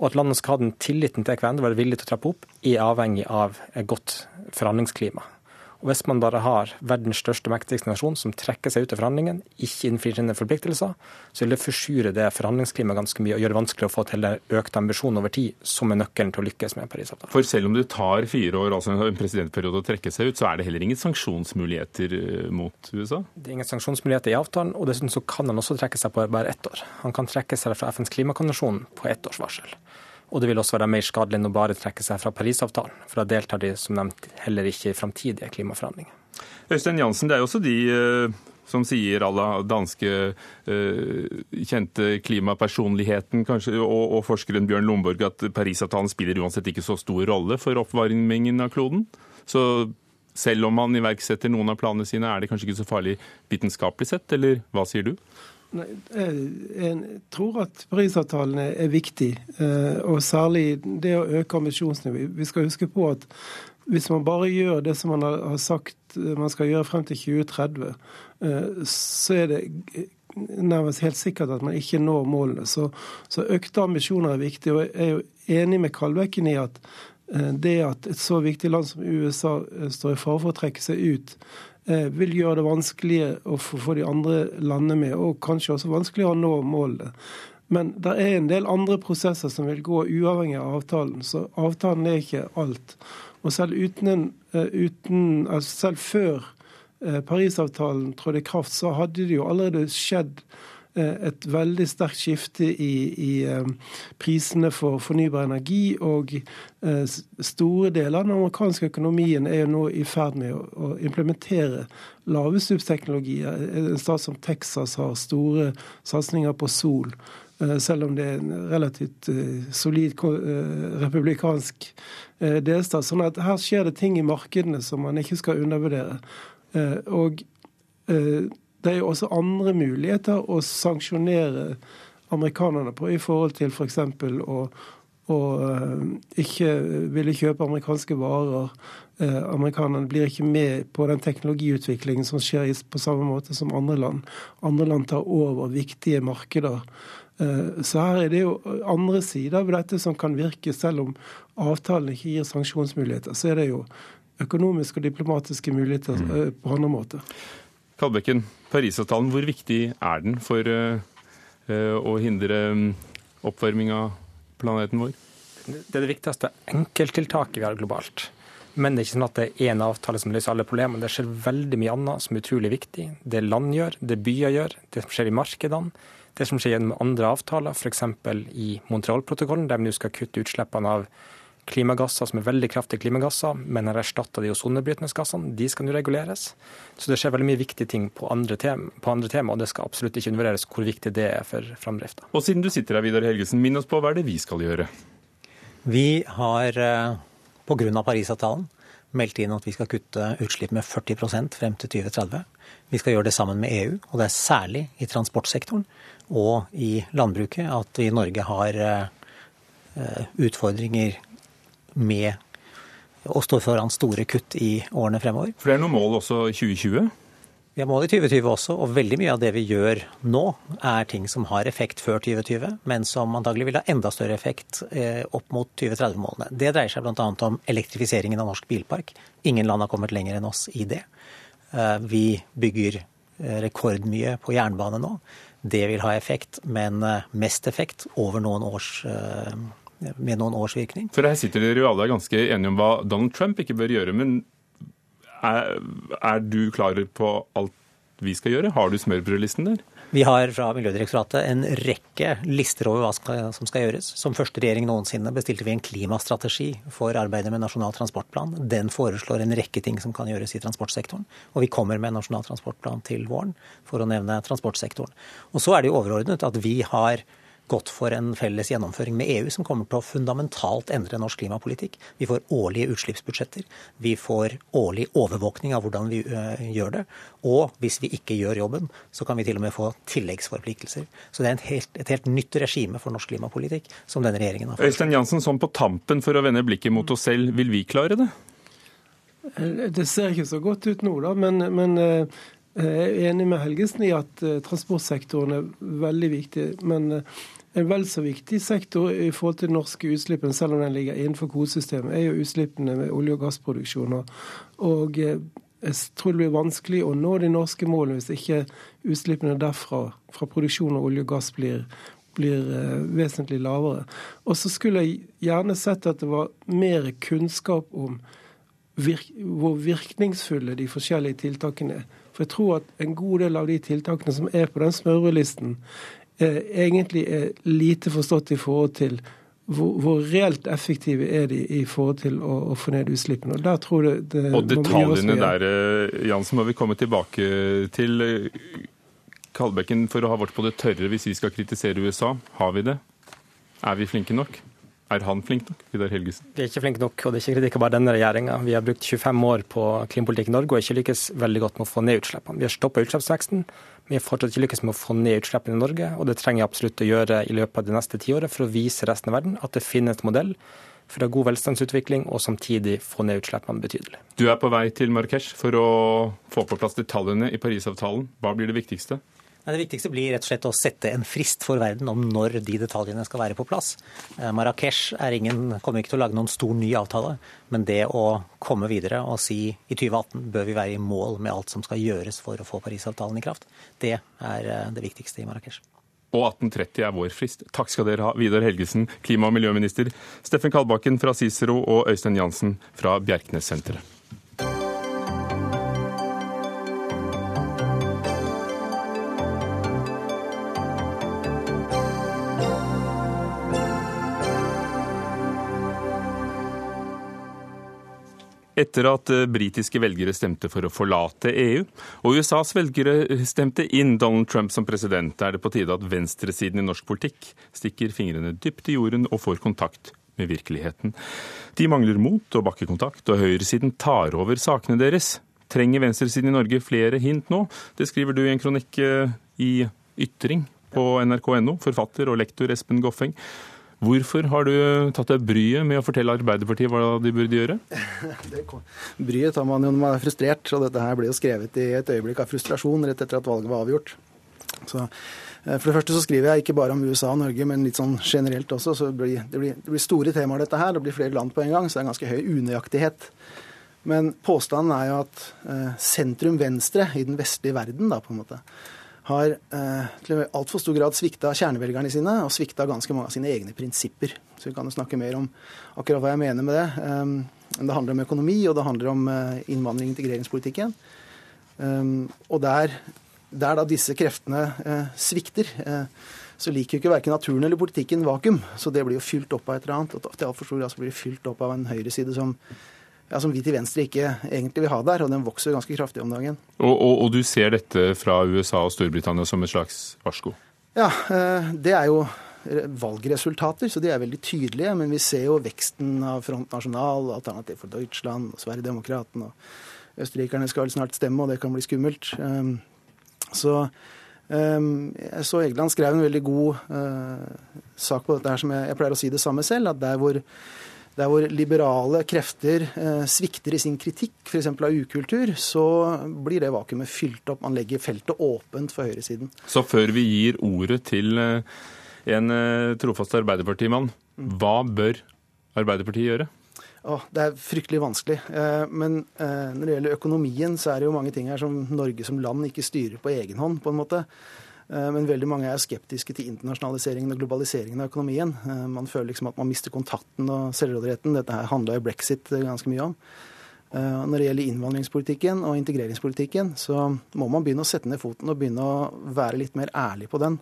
Og at landene skal ha den tilliten til hverandre og være villige til å trappe opp, er avhengig av et godt forhandlingsklima. Og Hvis man bare har verdens største mektigste nasjon som trekker seg ut av forhandlingene, ikke innfrir sine forpliktelser, så vil det forsure det forhandlingsklimaet ganske mye og gjøre det vanskelig å få til økt ambisjon over tid, som er nøkkelen til å lykkes med Parisavtalen. For selv om det tar fire år, altså en presidentperiode, å trekke seg ut, så er det heller ingen sanksjonsmuligheter eh, mot USA? Det er ingen sanksjonsmuligheter i avtalen, og dessuten så kan han også trekke seg på bare ett år. Han kan trekke seg fra FNs klimakonvensjon på ett års varsel. Og det vil også være mer skadelig enn å bare trekke seg fra Parisavtalen, for da deltar de som nevnt heller ikke i framtidige klimaforhandlinger. Øystein Jansen, det er jo også de eh, som sier alle danske uh, kjente klimapersonligheten kanskje, og, og, forskeren Bjørn Lomborg at Parisavtalen spiller uansett ikke så stor rolle for oppvarmingen av kloden. Så selv om man iverksetter noen av planene sine, er det kanskje ikke så farlig vitenskapelig sett, eller hva sier du? Jeg tror at Parisavtalen er viktig, eh, og særlig det å øke ambisjonsnivået. Vi skal huske på at hvis man bare gjør det som man har sagt man skal gjøre frem til 2030, eh, så er det nærmest helt sikkert at man ikke når målene. Så, så økte ambisjoner er viktig. og Jeg er jo enig med Kalbekken i at eh, det at et så viktig land som USA står i fare for å trekke seg ut, Eh, vil gjøre det vanskelig å få de andre landene med, og kanskje også vanskeligere å nå målene. Men det er en del andre prosesser som vil gå uavhengig av avtalen, så avtalen er ikke alt. Og selv, uten, eh, uten, altså selv før eh, Parisavtalen trådte i kraft, så hadde det jo allerede skjedd Eh, et veldig sterkt skifte i, i eh, prisene for fornybar energi. Og eh, store deler av den amerikanske økonomien er jo nå i ferd med å implementere lavutslippsteknologier. En stat som Texas har store satsinger på sol. Selv om det er en relativt solid republikansk delstat. Sånn at her skjer det ting i markedene som man ikke skal undervurdere. Og det er jo også andre muligheter å sanksjonere amerikanerne på, i forhold til f.eks. For å, å uh, ikke ville kjøpe amerikanske varer. Uh, amerikanerne blir ikke med på den teknologiutviklingen som skjer på samme måte som andre land. Andre land tar over viktige markeder. Uh, så her er det jo andre sider ved dette som kan virke, selv om avtalen ikke gir sanksjonsmuligheter. Så er det jo økonomiske og diplomatiske muligheter mm. på andre måter. Kalbekken, Parisavtalen, hvor viktig er den for uh, å hindre mm, oppvarming av planeten vår? Det er det viktigste enkelttiltaket vi har globalt. Men det er ikke sånn at det er én avtale som løser alle problemene. Det skjer veldig mye annet som er utrolig viktig. Det land gjør, det byer gjør, det som skjer i markedene. Det som skjer gjennom andre avtaler, f.eks. i Montreal-protokollen, der vi nå skal kutte utslippene av klimagasser som er veldig kraftige klimagasser, men har erstatta de ozonnedbrytende gassene. De skal nå reguleres. Så det skjer veldig mye viktige ting på andre, tema, på andre tema, og det skal absolutt ikke undervurderes hvor viktig det er for framdrifta. Og siden du sitter her, Vidar Helgesen, minn oss på hva er det vi skal gjøre? Vi har eh, pga. Parisavtalen meldt inn at vi skal kutte utslipp med 40% frem til 2030. Vi skal gjøre det sammen med EU, og det er særlig i transportsektoren og i landbruket at vi i Norge har eh, utfordringer med å stå foran store kutt i årene fremover. For det er noen mål også i 2020? Vi har mål i 2020 også, og veldig mye av det vi gjør nå, er ting som har effekt før 2020, men som antagelig vil ha enda større effekt eh, opp mot 2030-målene. Det dreier seg bl.a. om elektrifiseringen av norsk bilpark. Ingen land har kommet lenger enn oss i det. Eh, vi bygger eh, rekordmye på jernbane nå. Det vil ha effekt, men mest effekt over noen års med noen års virkning. For her sitter dere jo alle ganske enige om hva Donald Trump ikke bør gjøre. Men er, er du klar på alt vi skal gjøre? Har du smørbrødlisten der? Vi har fra Miljødirektoratet en rekke lister over hva som skal gjøres. Som første regjering noensinne bestilte vi en klimastrategi for arbeidet med Nasjonal transportplan. Den foreslår en rekke ting som kan gjøres i transportsektoren. Og vi kommer med en Nasjonal transportplan til våren, for å nevne transportsektoren. Og så er det jo overordnet at vi har gått for en felles gjennomføring med EU som kommer til å fundamentalt endre norsk klimapolitikk. Vi får årlige utslippsbudsjetter. Vi får årlig overvåkning av hvordan vi øh, gjør det. Og hvis vi ikke gjør jobben, så kan vi til og med få tilleggsforpliktelser. Så det er helt, et helt nytt regime for norsk klimapolitikk som denne regjeringen har fått. Øystein Jansen, sånn på tampen for å vende blikket mot oss selv, vil vi klare det? Det ser ikke så godt ut nå, da. Men, men øh, jeg er enig med Helgesen i at transportsektoren er veldig viktig. Men en vel så viktig sektor i forhold til norske utslippene, selv om den ligger innenfor kvotesystemet, er jo utslippene med olje- og gassproduksjoner. Og eh, jeg tror det blir vanskelig å nå de norske målene hvis ikke utslippene derfra, fra produksjon av olje og gass, blir, blir uh, vesentlig lavere. Og så skulle jeg gjerne sett at det var mer kunnskap om virk hvor virkningsfulle de forskjellige tiltakene er. For jeg tror at en god del av de tiltakene som er på den smørbrødlisten, Eh, egentlig er lite forstått i forhold til hvor, hvor, reelt effektive er de i forhold til å, å få ned utslippene. Og, der tror det, det og detaljene der, eh, Jansen, må vi komme tilbake til. Kalbekken, for å ha vårt på det tørre hvis vi skal kritisere USA, har vi det? Er vi flinke nok? Er han flink nok? Vidar Helgesen? Vi er ikke flinke nok, og det er ikke kritikk av bare denne regjeringa. Vi har brukt 25 år på klimapolitikk i Norge og ikke lykkes veldig godt med å få ned utslippene. Vi har stoppa utslippsveksten, Vi har fortsatt ikke lykkes med å få ned utslippene i Norge, og det trenger jeg absolutt å gjøre i løpet av det neste tiåret for å vise resten av verden at det finnes modell for å ha god velstandsutvikling og samtidig få ned utslippene betydelig. Du er på vei til Marrakech for å få på plass detaljene i Parisavtalen. Hva blir det viktigste? Det viktigste blir rett og slett å sette en frist for verden om når de detaljene skal være på plass. Eh, Marrakech kommer ikke til å lage noen stor ny avtale, men det å komme videre og si i 2018 bør vi være i mål med alt som skal gjøres for å få Parisavtalen i kraft, det er eh, det viktigste i Marrakech. Og 1830 er vår frist. Takk skal dere ha, Vidar Helgesen, klima- og miljøminister, Steffen Kalbakken fra Cicero og Øystein Jansen fra Bjerknessenteret. Etter at eh, britiske velgere stemte for å forlate EU, og USAs velgere stemte inn Donald Trump som president, er det på tide at venstresiden i norsk politikk stikker fingrene dypt i jorden og får kontakt med virkeligheten. De mangler mot og bakkekontakt, og høyresiden tar over sakene deres. Trenger venstresiden i Norge flere hint nå? Det skriver du i en kronikk eh, i Ytring på nrk.no, forfatter og lektor Espen Goffeng. Hvorfor har du tatt deg bryet med å fortelle Arbeiderpartiet hva de burde gjøre? Bryet tar man jo når man er frustrert, og dette her ble jo skrevet i et øyeblikk av frustrasjon rett etter at valget var avgjort. Så eh, for det første så skriver jeg ikke bare om USA og Norge, men litt sånn generelt også. så Det blir, det blir, det blir store temaer, dette her. Det blir flere land på en gang, så det er en ganske høy unøyaktighet. Men påstanden er jo at eh, sentrum-venstre i den vestlige verden, da, på en måte, har eh, til altfor stor grad svikta kjernevelgerne sine og svikta ganske mange av sine egne prinsipper. Så vi kan jo snakke mer om akkurat hva jeg mener med det. Um, det handler om økonomi, og det handler om uh, innvandring- og integreringspolitikken. Um, og der, der, da disse kreftene uh, svikter, uh, så liker jo ikke verken naturen eller politikken vakuum. Så det blir jo fylt opp av et eller annet. Og til altfor stor grad så blir det fylt opp av en høyreside som ja, som vi til venstre ikke egentlig vil ha der, og den vokser ganske kraftig om dagen. Og, og, og, du ser dette fra USA og Storbritannia som et slags varsko? Ja, eh, det er jo valgresultater, så de er veldig tydelige. Men vi ser jo veksten av Front National, Alternativ for Deutschland, Sverigedemokraten og østerrikerne skal snart stemme, og det kan bli skummelt. Eh, så eh, jeg så Egeland skrev en veldig god sak på dette her som jeg, jeg pleier å si det samme selv, at der hvor der hvor liberale krefter eh, svikter i sin kritikk, f.eks. av ukultur, så blir det vakuumet fylt opp. Man legger feltet åpent for høyresiden. Så før vi gir ordet til eh, en eh, trofast arbeiderpartimann, hva bør Arbeiderpartiet gjøre? Oh, det er fryktelig vanskelig. Eh, men eh, når det gjelder økonomien, så er det jo mange ting her som Norge som land ikke styrer på egen hånd, på en måte. Eh, men veldig mange er skeptiske til internasjonaliseringen og globaliseringen av økonomien. Eh, man føler liksom at man mister kontakten og selvråderetten. Dette her handla jo brexit eh, ganske mye om. Når det gjelder innvandringspolitikken og integreringspolitikken, så må man begynne å sette ned foten og begynne å være litt mer ærlig på den.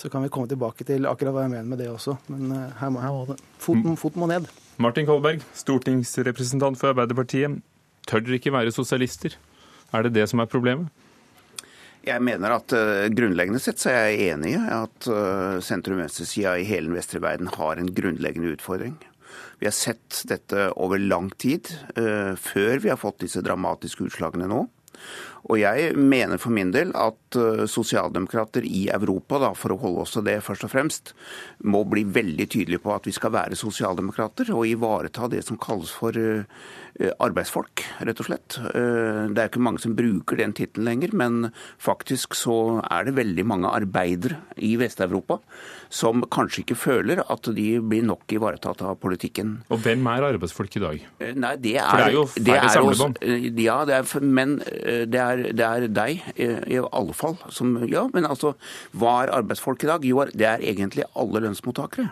Så kan vi komme tilbake til akkurat hva jeg mener med det også. Men her må, her må foten, foten må ned. Martin Kolberg, stortingsrepresentant for Arbeiderpartiet. Tør dere ikke være sosialister? Er det det som er problemet? Jeg mener at uh, Grunnleggende sett så er jeg enig i at uh, sentrum-venstresida i hele den vestre verden har en grunnleggende utfordring. Vi har sett dette over lang tid, uh, før vi har fått disse dramatiske utslagene nå. Og jeg mener for min del at sosialdemokrater i Europa, da, for å holde oss til det først og fremst, må bli veldig tydelige på at vi skal være sosialdemokrater og ivareta det som kalles for Eh, arbeidsfolk, rett og slett. Eh, det er ikke mange som bruker den tittelen lenger, men faktisk så er det veldig mange arbeidere i Vest-Europa som kanskje ikke føler at de blir nok ivaretatt av politikken. Og hvem er arbeidsfolk i dag? Eh, nei, det er, For det er jo færre samlebånd? Ja, det er, men det er, det er deg, i alle fall. Som, ja, men altså, hva er arbeidsfolk i dag? Jo, det er egentlig alle lønnsmottakere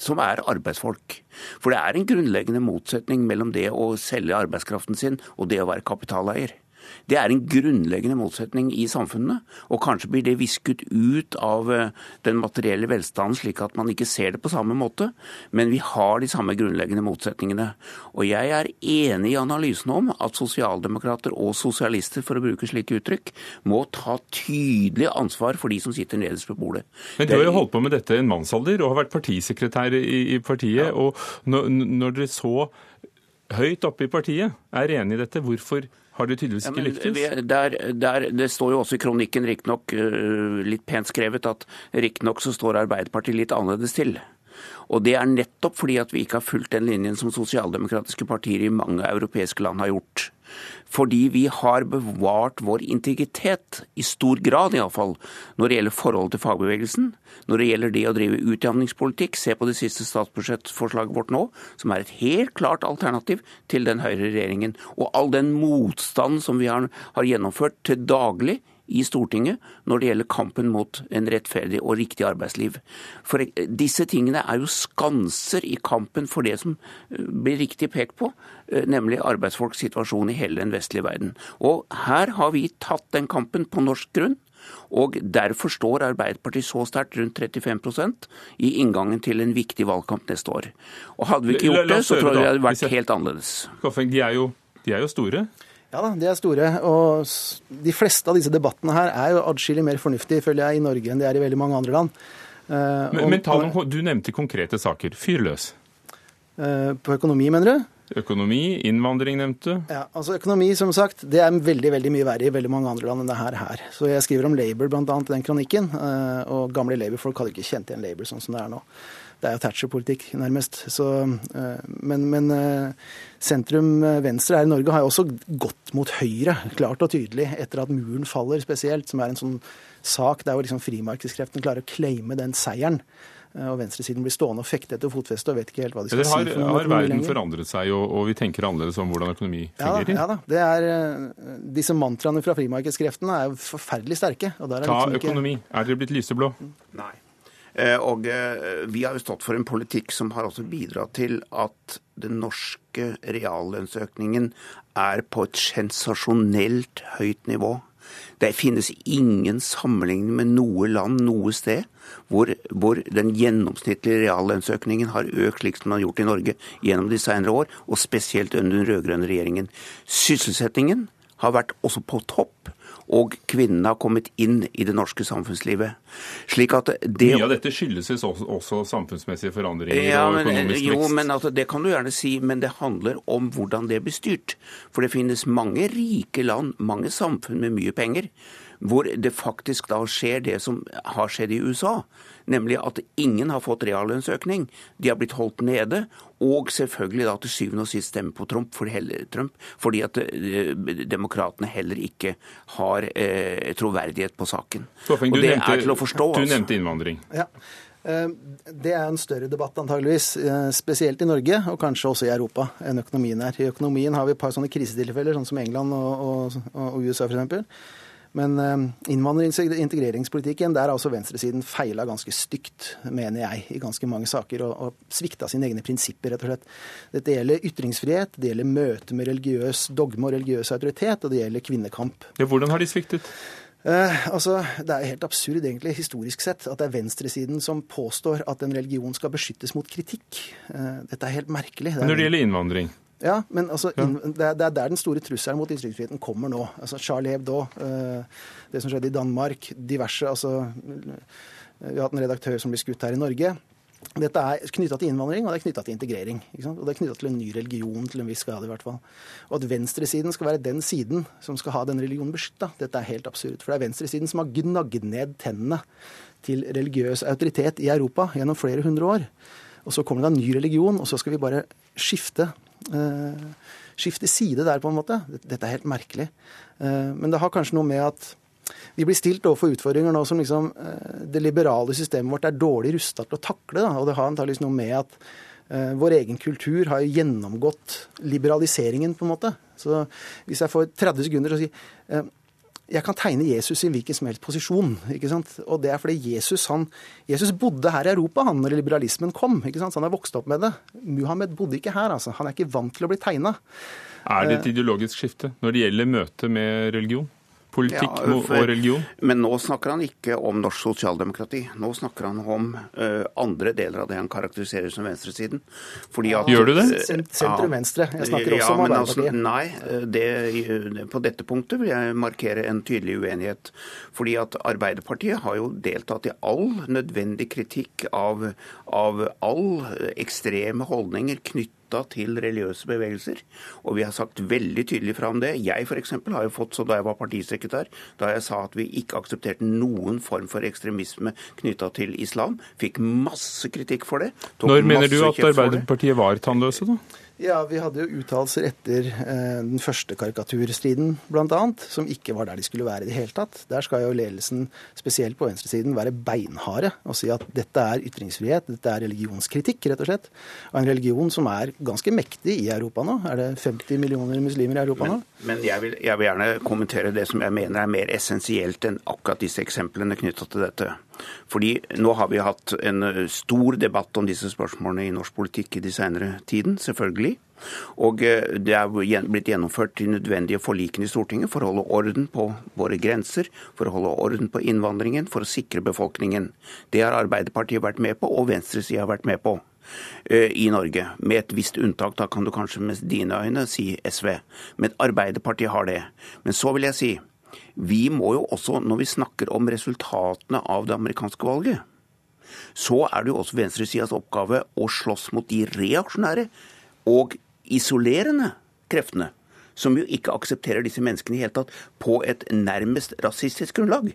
som er arbeidsfolk. For det er en grunnleggende motsetning mellom det å selge arbeidskraften sin og det å være kapitaleier. Det er en grunnleggende motsetning i samfunnet, og kanskje blir det visket ut av eh, den materielle velstanden, slik at man ikke ser det på samme måte. Men vi har de samme grunnleggende motsetningene. Og jeg er enig i analysen om at sosialdemokrater og sosialister, for å bruke slike uttrykk, må ta tydelig ansvar for de som sitter nederst på bordet. Men du har jo holdt på med dette en mannsalder og har vært partisekretær i, partiet. Ja. og når, når dere så høyt oppe i partiet er enig i dette, hvorfor har dere tydeligvis ikke lyktes. vi- der, der, det står jo også i kronikken, riktignok uh, litt pent skrevet, at riktignok så står Arbeiderpartiet litt annerledes til. Og det er nettopp fordi at vi ikke har fulgt den linjen som sosialdemokratiske partier i mange europeiske land har gjort. Fordi vi har bevart vår integritet, i stor grad iallfall, når det gjelder forholdet til fagbevegelsen, når det gjelder det å drive utjamningspolitikk. Se på det siste statsbudsjettforslaget vårt nå, som er et helt klart alternativ til den høyre regjeringen. Og all den motstand som vi har, har gjennomført til daglig i Stortinget når det gjelder kampen mot en rettferdig og riktig arbeidsliv. For disse tingene er jo skanser i kampen for det som eh, blir riktig pekt på, eh, nemlig arbeidsfolks situasjon i hele den vestlige verden. Og her har vi tatt den kampen på norsk grunn. Og derfor står Arbeiderpartiet så sterkt, rundt 35% i inngangen til en viktig valgkamp neste år. Og hadde vi ikke gjort det, så tror jeg det hadde vært helt annerledes. De er jo, de er jo store. Ja da, de er store. Og de fleste av disse debattene her er jo adskillig mer fornuftige, føler jeg, i Norge enn de er i veldig mange andre land. Uh, Men, og- men noen, du nevnte konkrete saker. Fyr løs. Uh, På økonomi, mener du? Økonomi, innvandring nevnte. Ja, altså Økonomi som sagt, det er veldig veldig mye verre i veldig mange andre land enn det her. her. Så Jeg skriver om Labour bl.a. i den kronikken. eh, Og gamle Labour-folk hadde ikke kjent igjen Labour sånn som det er nå. Det er jo Thatcher-politikk, nærmest. Så, eh, men men eh, sentrum-venstre her i Norge har jo også gått mot høyre, klart og tydelig, etter at muren faller spesielt, som er en sånn sak der hvor liksom frimarkedskreftene klarer å claime den seieren. Eh, Og venstresiden blir stående og fekte etter fotfestet og vet ikke helt hva de skal Eller har, si. for har verden lenger. forandret seg, og, og vi tenker annerledes om hvordan økonomi fungerer? ja da. Det er, eh, disse mantraene fra frimarkedskreftene er forferdelig sterke. Og der er Ta liksom ikke- økonomi. Er dere blitt lyseblå? Nei. Eh, Og eh, vi har jo stått for en politikk som har også bidratt til at den norske reallønnsøkningen er på et sensasjonelt høyt nivå. Det finnes ingen sammenligning med noe land noe sted hvor, hvor den gjennomsnittlige reallønnsøkningen har økt slik som den har gjort i Norge gjennom de senere år, og spesielt under den rød-grønne regjeringen. Sysselsettingen har vært også på topp, og kvinnene har kommet inn i det norske samfunnslivet. Slik at det Mye av dette skyldes også, også samfunnsmessige forandringer ja, og men, økonomisk jo, vekst. men altså, Det kan du gjerne si, men det handler om hvordan det blir styrt. For det finnes mange rike land, mange samfunn med mye penger, hvor det faktisk da skjer det som har skjedd i USA. Nemlig at ingen har fått reallønnsøkning. De har blitt holdt nede. Og selvfølgelig da til syvende og sist stemme på Trump, for heller, Trump fordi at eh, demokratene heller ikke har eh, troverdighet på saken. Stoffing, og det nevnte- er til å forstå. Du altså. nevnte innvandring. Ja. Eh, Det er en større debatt antageligvis, eh, spesielt i Norge, og kanskje også i Europa, enn økonomien er. I økonomien har vi et par sånne krisetilfeller, sånn som England og, og, og USA f.eks. Men eh, innvandrings- og integreringspolitikken, der har altså venstresiden feila ganske stygt, mener jeg, i ganske mange saker, og, og svikta sine egne prinsipper, rett og slett. Dette gjelder ytringsfrihet, det gjelder møte med religiøs dogme og religiøs autoritet, og det gjelder kvinnekamp. Ja, hvordan har de sviktet? Eh, altså, Det er helt absurd, egentlig, historisk sett, at det er venstresiden som påstår at en religion skal beskyttes mot kritikk. Eh, dette er helt merkelig. Det er, Når det gjelder innvandring? Ja, men altså, ja. det, er, er der den store trusselen mot ytringsfriheten kommer nå. Altså, Charlie Hebdo, eh, det som skjedde i Danmark, diverse altså, Vi har hatt en redaktør som blir skutt her i Norge. Dette er knytta til innvandring og det er knytta til integrering. Og det er knytta til en ny religion til en viss grad, i hvert fall. Og at venstresiden skal være den siden som skal ha den religionen beskytta, dette er helt absurd. For det er venstresiden som har gnagd ned tennene til religiøs autoritet i Europa gjennom flere hundre år. Og så kommer det en ny religion, og så skal vi bare skifte. Eh, skifte side der, på en måte. Dette er helt merkelig. Eh, men det har kanskje noe med at vi blir stilt overfor utfordringer nå som liksom eh, det liberale systemet vårt er dårlig rusta til å takle. Da. Og det har antakeligvis noe med at vår egen kultur har jo gjennomgått liberaliseringen, på en måte. Så hvis jeg får 30 sekunder til å si jeg kan tegne Jesus i hvilken som helst posisjon. ikke sant? Og det er fordi Jesus han, Jesus bodde her i Europa han når liberalismen kom. ikke sant? Så han er vokst opp med det. Muhammed bodde ikke her. altså. Han er ikke vant til å bli tegna. Er det et ideologisk skifte når det gjelder møtet med religion? Politikk Ja, for- og religion? Men nå snakker han ikke om norsk sosialdemokrati. Nå snakker han om uh, andre deler av det han karakteriserer som venstresiden. Fordi at, Gjør du det? eh, Sent- sentrum-venstre. Jeg snakker ja, om Arbeiderpartiet. altså, nei, eh, det, på dette punktet vil jeg markere en tydelig uenighet. Fordi at Arbeiderpartiet har jo deltatt i all nødvendig kritikk av, av all ekstreme holdninger knyttet knytta til religiøse bevegelser. Og vi har sagt veldig tydelig fra om det. Jeg f.eks. har jo fått så da jeg var partisekretær, da jeg sa at vi ikke aksepterte noen form for ekstremisme knytta til islam, fikk masse kritikk for det. Når mener du at Arbeiderpartiet var tannløse, da? Ja, Vi hadde jo uttalelser etter eh, den første karikaturstriden bl.a., som ikke var der de skulle være i det hele tatt. Der skal jo ledelsen, spesielt på venstresiden, være beinharde og si at dette er ytringsfrihet, dette er religionskritikk, rett og slett. Og en religion som er ganske mektig i Europa nå. Er det 50 millioner muslimer i Europa men, nå? Men jeg vil, jeg vil gjerne kommentere det som jeg mener er mer essensielt enn akkurat disse eksemplene knytta til dette. Fordi nå har vi hatt en eh, stor debatt om disse spørsmålene i norsk politikk i de senere tiden, selvfølgelig. Og eh, det er blitt gjennomført de nødvendige forlikene i Stortinget for å holde orden på våre grenser, for å holde orden på innvandringen, for å sikre befolkningen. Det har Arbeiderpartiet vært med på, og venstresida har vært med på eh, i Norge, med et visst unntak. Da kan du kanskje med dine øyne si SV. Men Arbeiderpartiet har det. Men så vil jeg si vi må jo også, når vi snakker om resultatene av det amerikanske valget, så er det jo også venstresidas oppgave å slåss mot de reaksjonære og isolerende kreftene, som jo ikke aksepterer disse menneskene i hele tatt, på et nærmest rasistisk grunnlag.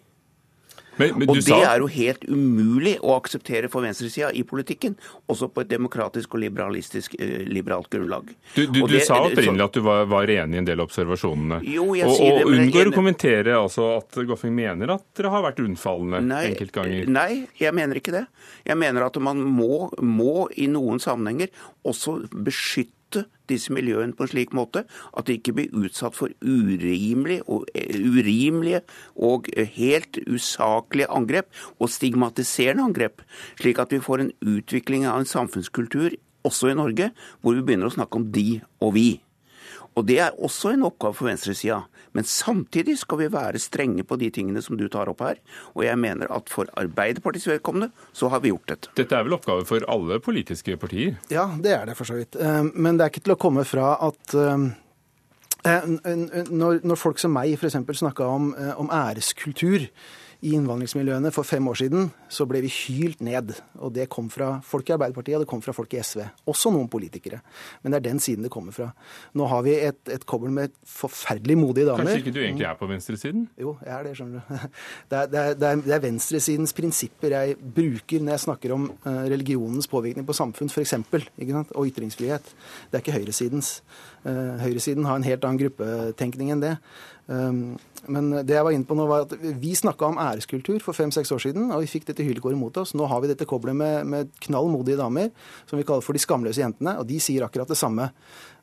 Men, men og det sa... er jo helt umulig å akseptere for venstresida i politikken, også på et demokratisk og liberalistisk eh, liberalt grunnlag. Du, du, det, du sa opprinnelig at du var, var, enig i en del av observasjonene. Jo, jeg og, sier det, og unngår å kommentere altså, at Goffing mener at dere har vært unnfallende nei, enkeltganger. Nei, jeg mener ikke det. Jeg mener at man må, må i noen sammenhenger også beskytte disse miljøene på en slik måte at de ikke blir utsatt for urimelige og, eh, urimelige og eh, helt usaklige angrep og stigmatiserende angrep, slik at vi får en utvikling av en samfunnskultur også i Norge hvor vi begynner å snakke om de og vi. Og Det er også en oppgave for venstresida. Men samtidig skal vi være strenge på de tingene som du tar opp her. Og jeg mener at for Arbeiderpartiets vedkommende så har vi gjort dette. Dette er vel oppgave for alle politiske partier? Ja, det er det for så vidt. Eh, men det er ikke til å komme fra at eh, eh, når, folk som meg f.eks. snakka om, om æreskultur i innvandringsmiljøene for fem år siden, så ble vi hylt ned. Og det kom fra folk i Arbeiderpartiet, og det kom fra folk i SV. Også noen politikere. Men det er den siden det kommer fra. Nå har vi et, et kobbel med forferdelig modige damer. Kanskje ikke du egentlig er på venstresiden? Jo, jeg er det, skjønner du. Det er, det er, det er, venstresidens prinsipper jeg bruker når jeg snakker om uh, religionens påvirkning på samfunn, f.eks., og ytringsfrihet. Det er ikke høyresidens. Uh, høyresiden har en helt annen gruppetenkning enn det. Men det jeg var inne på nå var at Vi snakka om æreskultur for fem-seks år siden, og vi fikk dette hyllekoret mot oss. Nå har vi dette koblet med, med knall modige damer, som vi kaller for de skamløse jentene. Og de sier akkurat det samme.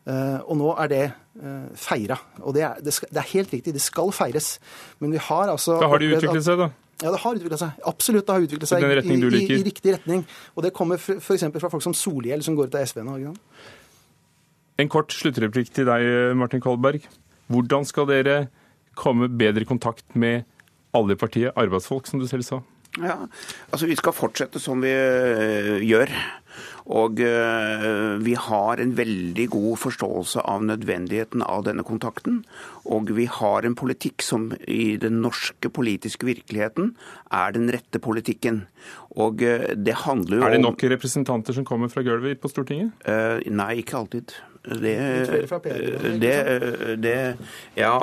Uh, og nå er det uh, feira. Og det er, det, skal, det er, helt riktig, det skal feires. Men vi har altså Da har de utviklet seg, da? Ja, det har utviklet seg. Absolutt, det har utviklet seg i, i, i, riktig retning. Og det kommer f.eks. fra folk som Solhjell, som går ut av SV nå. En kort sluttreplikk til deg, Martin Kolberg. Hvordan skal dere komme bedre i kontakt med alle i partiet, arbeidsfolk, som du selv sa? Ja, altså Vi skal fortsette som vi uh, gjør. Og uh, vi har en veldig god forståelse av nødvendigheten av denne kontakten. Og vi har en politikk som i den norske politiske virkeligheten er den rette politikken. Og uh, det handler jo om Er det nok representanter som kommer fra gulvet på Stortinget? nei, ikke alltid. Det, det, det, Ja,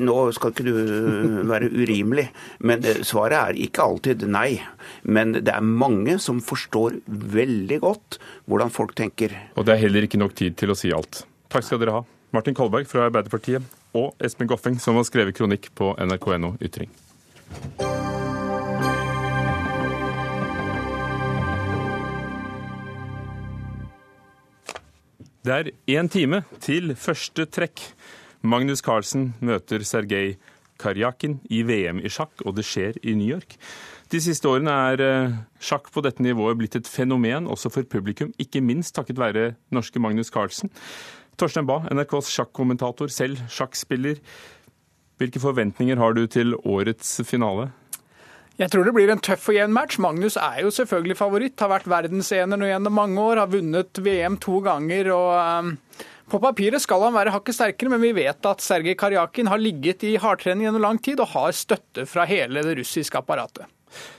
nå skal ikke du være urimelig, men svaret er ikke alltid nei. Men det er mange som forstår veldig godt hvordan folk tenker. Og det er heller ikke nok tid til å si alt. Takk skal dere ha. Martin Kolberg fra Arbeiderpartiet og Espen Goffeng, som har skrevet kronikk på nrk.no Ytring. Det er én time til første trekk. Magnus Carlsen møter Sergej Karjakin i VM i sjakk, og det skjer i New York. De siste årene er eh, sjakk på dette nivået blitt et fenomen også for publikum, ikke minst takket være norske Magnus Carlsen. Torstein Bae, NRKs sjakkommentator, selv sjakkspiller. Hvilke forventninger har du til årets finale? Jeg tror det blir en tøff og jevn match. Magnus er jo selvfølgelig favoritt. Har vært verdensener nå gjennom mange år, har vunnet VM to ganger. og... Um, på papiret skal han være hakket sterkere, men vi vet at Sergej Karjakin har ligget i hardtrening gjennom lang tid og har støtte fra hele det russiske apparatet.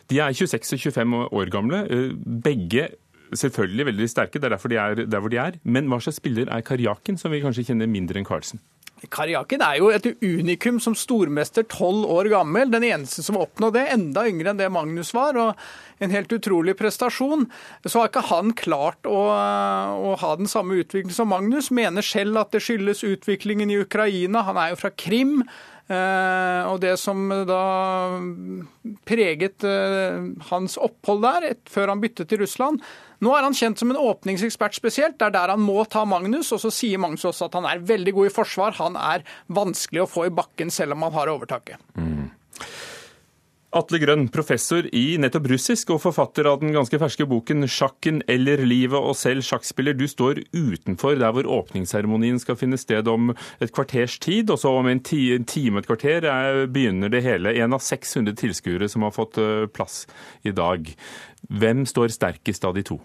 De er 26 og 25 år gamle. Eh, begge selvfølgelig veldig sterke, det er derfor de er der hvor de er. Men hva slags spiller er Karjakin, som vi kanskje kjenner mindre enn Carlsen? Karjakin er jo et unikum som stormester, tolv år gammel. Den eneste som oppnådde det, enda yngre enn det Magnus var. og En helt utrolig prestasjon. Så har ikke han klart å, å ha den samme utviklingen som Magnus. Mener selv at det skyldes utviklingen i Ukraina. Han er jo fra Krim. Eh, og det som da preget eh, hans opphold der, før han byttet til Russland, nå er han kjent som en åpningsekspert spesielt. Det er der han må ta Magnus. Og så sier Magnus også at han er veldig god i forsvar. Han er vanskelig å få i bakken selv om han har overtaket. Mm. Atle Grønn, professor i nettopp russisk og forfatter av den ganske ferske boken 'Sjakken eller livet' og selv sjakkspiller. Du står utenfor der hvor åpningsseremonien skal finne sted om et kvarters tid. Og så om en, time et kvarter er, begynner det hele. En av 600 tilskuere som har fått eh, plass i dag. Hvem står sterkest av de to?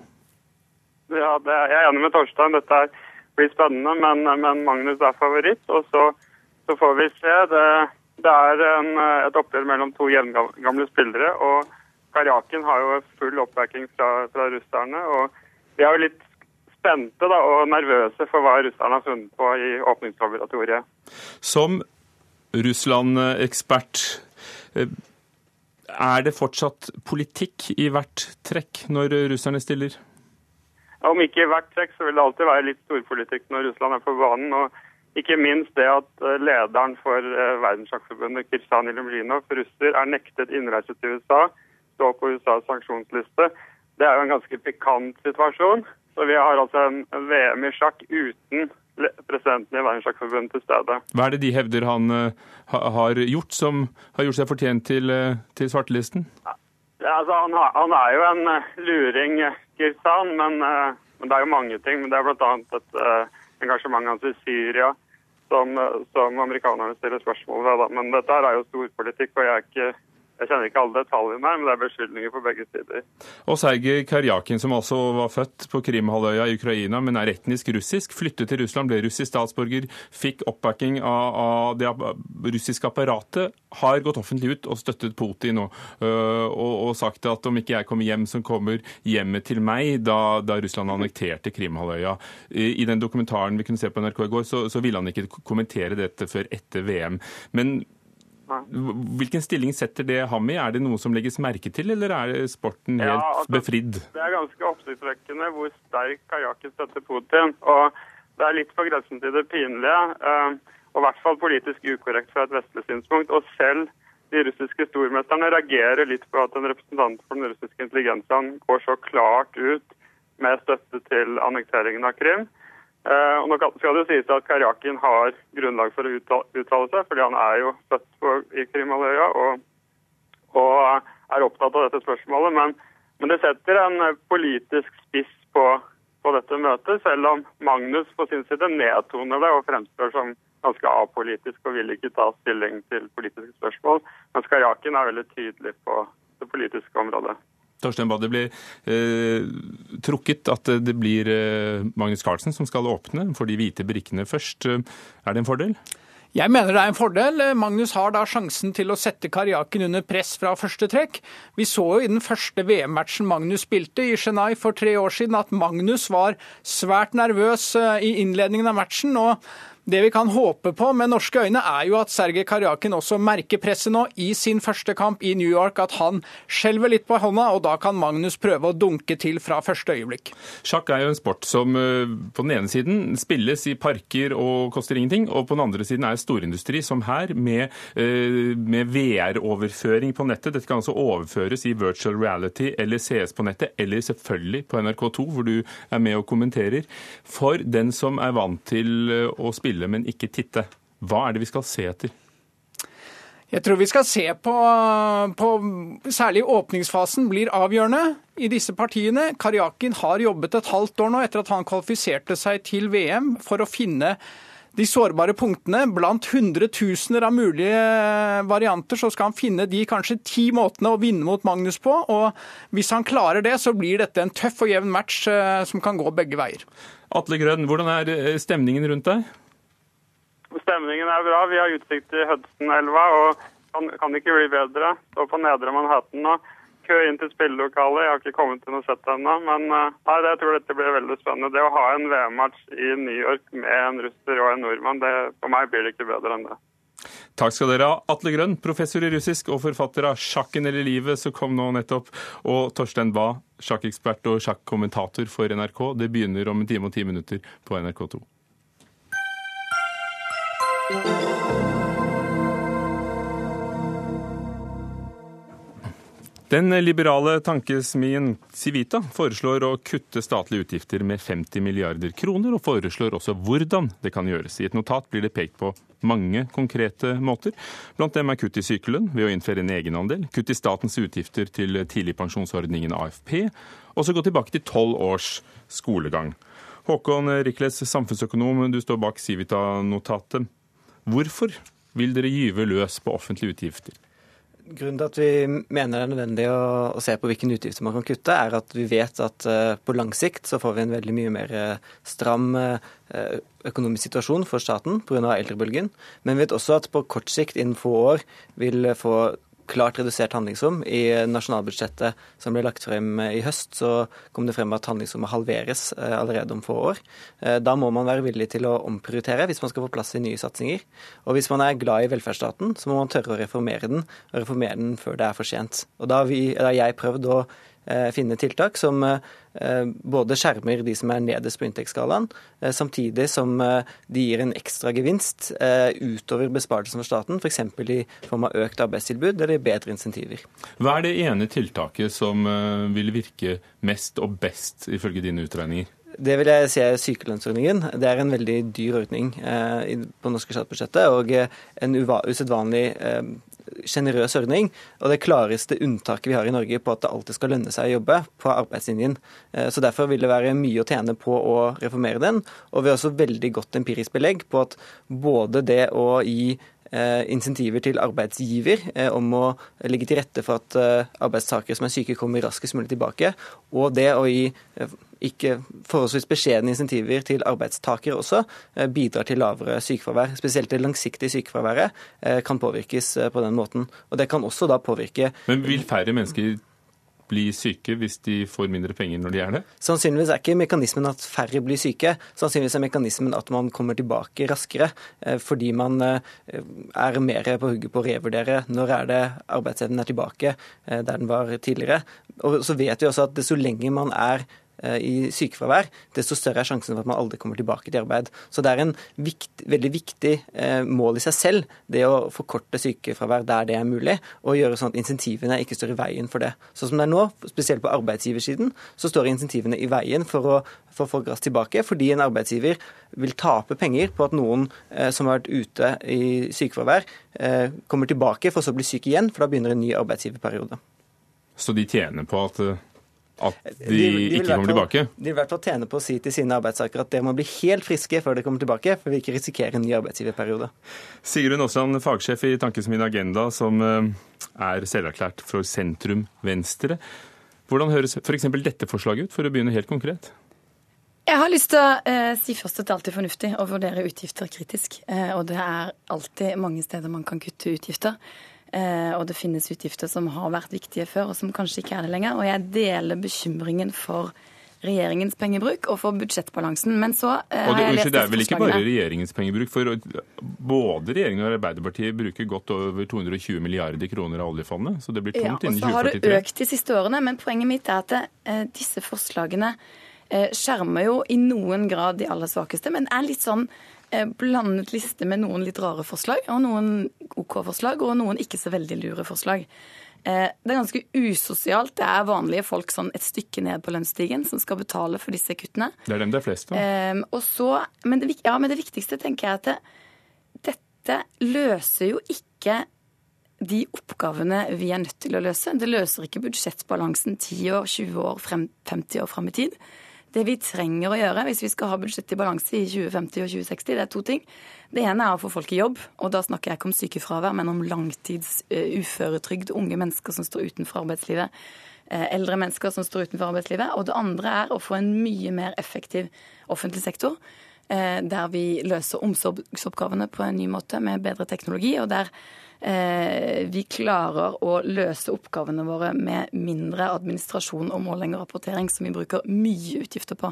Ja, er, Jeg er enig med Torstein. Dette blir spennende, men, men Magnus er favoritt. Og så, så får vi se. Det, det er en, et oppgjør mellom to jevngamle spillere. og Karjakin har jo full oppbacking fra, fra russerne. og Vi er jo litt spente da, og nervøse for hva russerne har funnet på i åpningslaboratoriet. Som Russland-ekspert, eh, er det fortsatt politikk i hvert trekk når russerne stiller? Om ikke i hvert trekk, så vil det alltid være litt storpolitikk når Russland er på banen. og Ikke minst det at eh, lederen for eh, Verdenssjakkforbundet, Kirsan Ilumrinov, russer, er nektet innreise til USA, står på USAs sanksjonsliste. Det er jo en ganske pikant situasjon. Så vi har altså en VM i sjakk uten presidenten i Verdenssjakkforbundet til stede. Hva er det de hevder han uh, har gjort som har gjort seg fortjent til, til svartelisten? Ja, altså, han, har, han, er jo en luring, Kirsan, men, men, det er jo mange ting. Men det er blant annet et engasjement hans i Syria som, som amerikanerne stiller spørsmål ved. Men dette er jo storpolitikk, og jeg er ikke jeg kjenner ikke alle detaljene her, men det er beskyldninger på begge sider. Og Sergej Karjakin, som altså var født på Krimhalvøya i Ukraina, men er etnisk russisk, flyttet til Russland, ble russisk statsborger, fikk oppbacking av, av det russiske apparatet, har gått offentlig ut og støttet Putin og, og, og, sagt at om ikke jeg kommer hjem, så kommer hjemmet til meg, da, da Russland annekterte Krimhalvøya. I, I, den dokumentaren vi kunne se på NRK i går, så, så ville han ikke kommentere dette før etter VM. Men Hvilken stilling setter det ham i? Er det noe som legges merke til, eller er sporten helt ja, altså, befridd? Det er ganske oppsiktsvekkende hvor sterk kajakken støtter Putin. Og det er litt på grensen til det pinlige, eh, og i hvert fall politisk ukorrekt fra et vestlig synspunkt. Og selv de russiske stormesterne reagerer litt på at en representant for den russiske intelligensen går så klart ut med støtte til annekteringen av Krim. Eh, og nå skal det jo sies at Karjakin har grunnlag for å uttale seg, fordi han er jo født på, i Krimhalvøya og, og, er opptatt av dette spørsmålet. Men, men det setter en politisk spiss på, på, dette møtet, selv om Magnus på sin side nedtoner det og fremstår som ganske apolitisk og vil ikke ta stilling til politiske spørsmål. Mens Karjakin er veldig tydelig på det politiske området. Torstein Bae, det blir eh, trukket at det blir eh, Magnus Carlsen som skal åpne for de hvite brikkene først. Er det en fordel? Jeg mener det er en fordel. Magnus har da sjansen til å sette Karjakin under press fra første trekk. Vi så jo i den første VM-matchen Magnus spilte i Chennai for tre år siden at Magnus var svært nervøs eh, i innledningen av matchen. og det vi kan håpe på med norske øyne, er jo at Sergej Karjakin også merker presset nå i sin første kamp i New York, at han skjelver litt på hånda, og da kan Magnus prøve å dunke til fra første øyeblikk. Sjakk er jo en sport som eh, på den ene siden spilles i parker og koster ingenting, og på den andre siden er storindustri, som her, med, eh, med VR-overføring på nettet. Dette kan altså overføres i virtual reality eller CS på nettet, eller selvfølgelig på NRK2, hvor du er med og kommenterer. For den som er vant til eh, å spille spille, men ikke titte. Hva er det vi skal se etter? Jeg tror vi skal se på, på Særlig åpningsfasen blir avgjørende i disse partiene. Karjakin har jobbet et halvt år nå etter at han kvalifiserte seg til VM for å finne de sårbare punktene. Blant hundretusener av mulige varianter så skal han finne de kanskje ti måtene å vinne mot Magnus på. og Hvis han klarer det, så blir dette en tøff og jevn match eh, som kan gå begge veier. Atle Grønn, hvordan er eh, stemningen rundt deg? Stemningen er bra. Vi har utsikt til Hudson-elva og kan, kan, ikke bli bedre. Står på Nedre Manhattan nå. kø inn til spillelokalet. Jeg har ikke kommet til noe sett ennå. Men uh, nei, jeg tror dette blir veldig spennende. Det å ha en VM-match i New York med en russer og en nordmann, det, for meg blir det ikke bedre enn det. Takk skal dere ha. Atle Grønn, professor i russisk og forfatter av 'Sjakken eller livet', som kom nå nettopp. Og Torstein Bae, sjakkekspert og sjakkommentator for NRK. Det begynner om en time og ti minutter på NRK2. Den liberale tankesmien Civita foreslår å kutte statlige utgifter med 50 milliarder kroner, og foreslår også hvordan det kan gjøres. I et notat blir det pekt på mange konkrete måter. Blant dem er kutt i sykelønn ved å innføre en egenandel, kutt i statens utgifter til tidligpensjonsordningen AFP, og så gå tilbake til tolv års skolegang. Håkon Rikles, samfunnsøkonom, du står bak Civita-notatet. Hvorfor vil dere gyve løs på offentlige utgifter? Grunnen til at vi mener det er nødvendig å, å, se på hvilke utgifter man kan kutte, er at vi vet at uh, på lang sikt så får vi en veldig mye mer uh, stram uh, økonomisk situasjon for staten pga. eldrebølgen. Men vi vet også at på kort sikt, innen få år, vil få klart redusert handlingsrom. I nasjonalbudsjettet som ble lagt frem i høst, så kom det frem at handlingsrommet halveres eh, allerede om få år. Eh, da må man være villig til å omprioritere hvis man skal få plass i nye satsinger. Og hvis man er glad i velferdsstaten, så må man tørre å reformere den, og reformere den før det er for sent. Og da har jeg prøvd å Eh, finne tiltak som eh, både skjermer de som er nederst på inntektsskalaen, eh, samtidig som de gir en ekstra gevinst utover besparelsen for staten, f.eks. i form av økt arbeidstilbud eller bedre insentiver. Hva er det ene tiltaket som vil virke mest og best, ifølge dine utregninger? Det vil jeg si er sykelønnsordningen. Det er en veldig dyr ordning eh, på norske statsbudsjettet og en usedvanlig eh, sjenerøs ordning, og det klareste unntaket vi har i Norge på at det alltid skal lønne seg å jobbe, på arbeidslinjen. Eh, så Derfor vil det være mye å tjene på å reformere den. Og vi har også veldig godt empirisk belegg på at både det å gi insentiver til arbeidsgiver eh, om å legge til rette for at arbeidstakere som er syke, kommer raskest mulig tilbake, og det å gi ikke forholdsvis beskjedne insentiver til arbeidstakere også eh, bidrar til lavere sykefravær. Spesielt det langsiktige sykefraværet eh, kan påvirkes eh, på den måten. Og det kan også da påvirke Men vil færre mennesker bli syke hvis de får mindre penger når de er det? Sannsynligvis er ikke mekanismen at færre blir syke. Sannsynligvis er mekanismen at man kommer tilbake raskere, fordi man er mer på hugget på å revurdere når er det arbeidsevnen er tilbake der den var tidligere. Og så vet vi også at desto lenger man er Eh, i sykefravær, desto større er sjansen for at man aldri kommer tilbake til arbeid. Så det er en vikt, veldig viktig eh, mål i seg selv, det å forkorte sykefravær der det er mulig, og gjøre sånn at insentivene ikke står i veien for det. Sånn som det er nå, spesielt på arbeidsgiversiden, så står insentivene i veien for å få folk raskt tilbake, fordi en arbeidsgiver vil tape penger på at noen eh, som har vært ute i sykefravær, eh, kommer tilbake for så å bli syk igjen, for da begynner en ny arbeidsgiverperiode. Så de tjener på at eh, at de, de, de ikke kommer tilbake? De vil i hvert fall tjene på å si til sine arbeidstakere at dere må bli helt friske før dere kommer tilbake, for vi ikke risikerer en ny arbeidsgiverperiode. Sigrun Aasland, fagsjef i Tankesmien Agenda, som eh, er selverklært for sentrum venstre. Hvordan høres f.eks. dette forslaget ut, for å begynne helt konkret? Jeg har lyst til å eh, si først at det er alltid fornuftig å vurdere utgifter kritisk. Eh, og det er alltid mange steder man kan kutte utgifter. Eh, og det finnes utgifter som har vært viktige før, og som kanskje ikke er det lenger. Og jeg deler bekymringen for regjeringens pengebruk og for budsjettbalansen. Men så eh, har jeg lest Det er vel ikke bare regjeringens pengebruk? For både regjeringen og Arbeiderpartiet bruker godt over 220 milliarder kroner av oljefondet, så det blir tomt ja, innen 2043. Og så har det økt de siste årene, men poenget mitt er at eh, disse forslagene skjermer jo i noen grad de aller svakeste, men er litt sånn blandet liste med noen litt rare forslag, og noen OK-forslag, og noen ikke så veldig lure forslag. Eh, det er ganske usosialt. Det er vanlige folk sånn et stykke ned på lønnsstigen som skal betale for disse kuttene. Det er dem det er flest av. Eh, men, ja, men det viktigste tenker jeg at det, dette løser jo ikke de oppgavene vi er nødt til å løse. Det løser ikke budsjettbalansen 10 år, 20 år, 50 år fram i tid. Det vi trenger å gjøre hvis vi skal ha budsjett i balanse i 2050 og 2060, det er to ting. Det ene er å få folk i jobb, og da snakker jeg ikke om sykefravær, men om langtids uh, uføretrygd, unge mennesker som står utenfor arbeidslivet, uh, eldre mennesker som står utenfor arbeidslivet. Og det andre er å få en mye mer effektiv offentlig sektor. der vi løser omsorgsoppgavene på en ny måte med bedre teknologi, og der vi klarer å løse oppgavene våre med mindre administrasjon og måling og rapportering, som vi bruker mye utgifter på.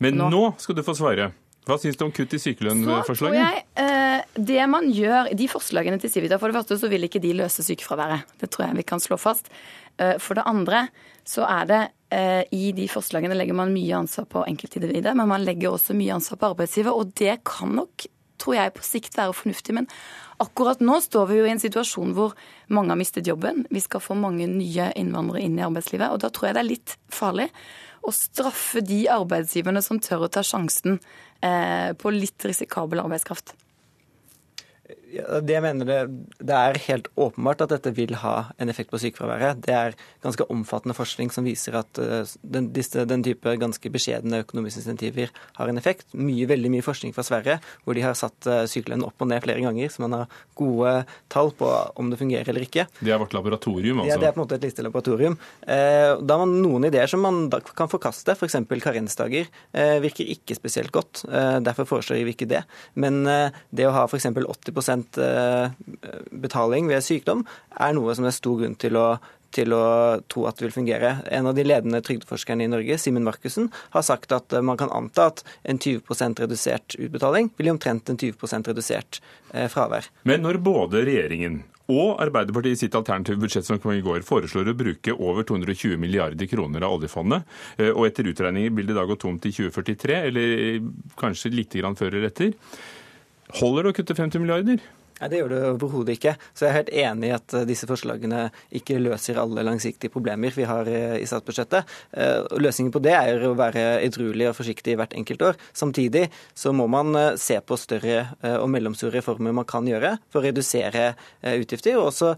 Men nå, nå skal du få svare. Hva syns du om kutt i sykelønnforslaget? Eh, det man gjør, De forslagene til Civita, for det første så vil ikke de løse sykefraværet. Det tror jeg vi kan slå fast. Eh, for det andre så er det eh, i de forslagene legger man mye ansvar på enkeltindividet, men man legger også mye ansvar på arbeidsgiver. Og det kan nok, tror jeg, på sikt være fornuftig. Men akkurat nå står vi jo i en situasjon hvor mange har mistet jobben. Vi skal få mange nye innvandrere inn i arbeidslivet, og da tror jeg det er litt farlig å straffe de arbeidsgiverne som tør å ta sjansen eh, på litt risikabel arbeidskraft. Det jeg mener det, det, er helt åpenbart at dette vil ha en effekt på sykefraværet. Det er ganske omfattende forskning som viser at uh, den, disse, den, type ganske beskjedne økonomiske insentiver har en effekt. Mye, veldig mye forskning fra Sverige hvor de har satt uh, sykelønnen opp og ned flere ganger, så man har gode tall på om det fungerer eller ikke. Det er vårt laboratorium, altså? Ja, det er på en måte et lite laboratorium. Uh, da har man noen ideer som man kan forkaste, f.eks. karensdager virker ikke spesielt godt. Derfor foreslår vi ikke det. Men det å ha f.eks. 80 Eh, betaling ved sykdom, er noe som det er stor grunn til å til å tro at det vil fungere. En av de ledende trygdeforskerne i Norge, Simen Markussen, har sagt at eh, man kan anta at en 20 redusert utbetaling vil gi omtrent en 20 redusert eh, fravær. Men når både regjeringen og Arbeiderpartiet i sitt alternative budsjett som kom i går foreslår å bruke over 220 milliarder kroner av oljefondet, og etter utregninger vil det da gå tomt i 2043, eller kanskje litt grann før eller etter, holder det å kutte 50 milliarder? Nei, Det gjør det overhodet ikke. Så jeg er helt enig i at eh, disse forslagene ikke løser alle langsiktige problemer vi har eh, i statsbudsjettet. Eh, løsningen på det er å være edruelig og forsiktig hvert enkelt år. Samtidig så må man se på større og mellomstore reformer man kan gjøre for å redusere utgifter, og også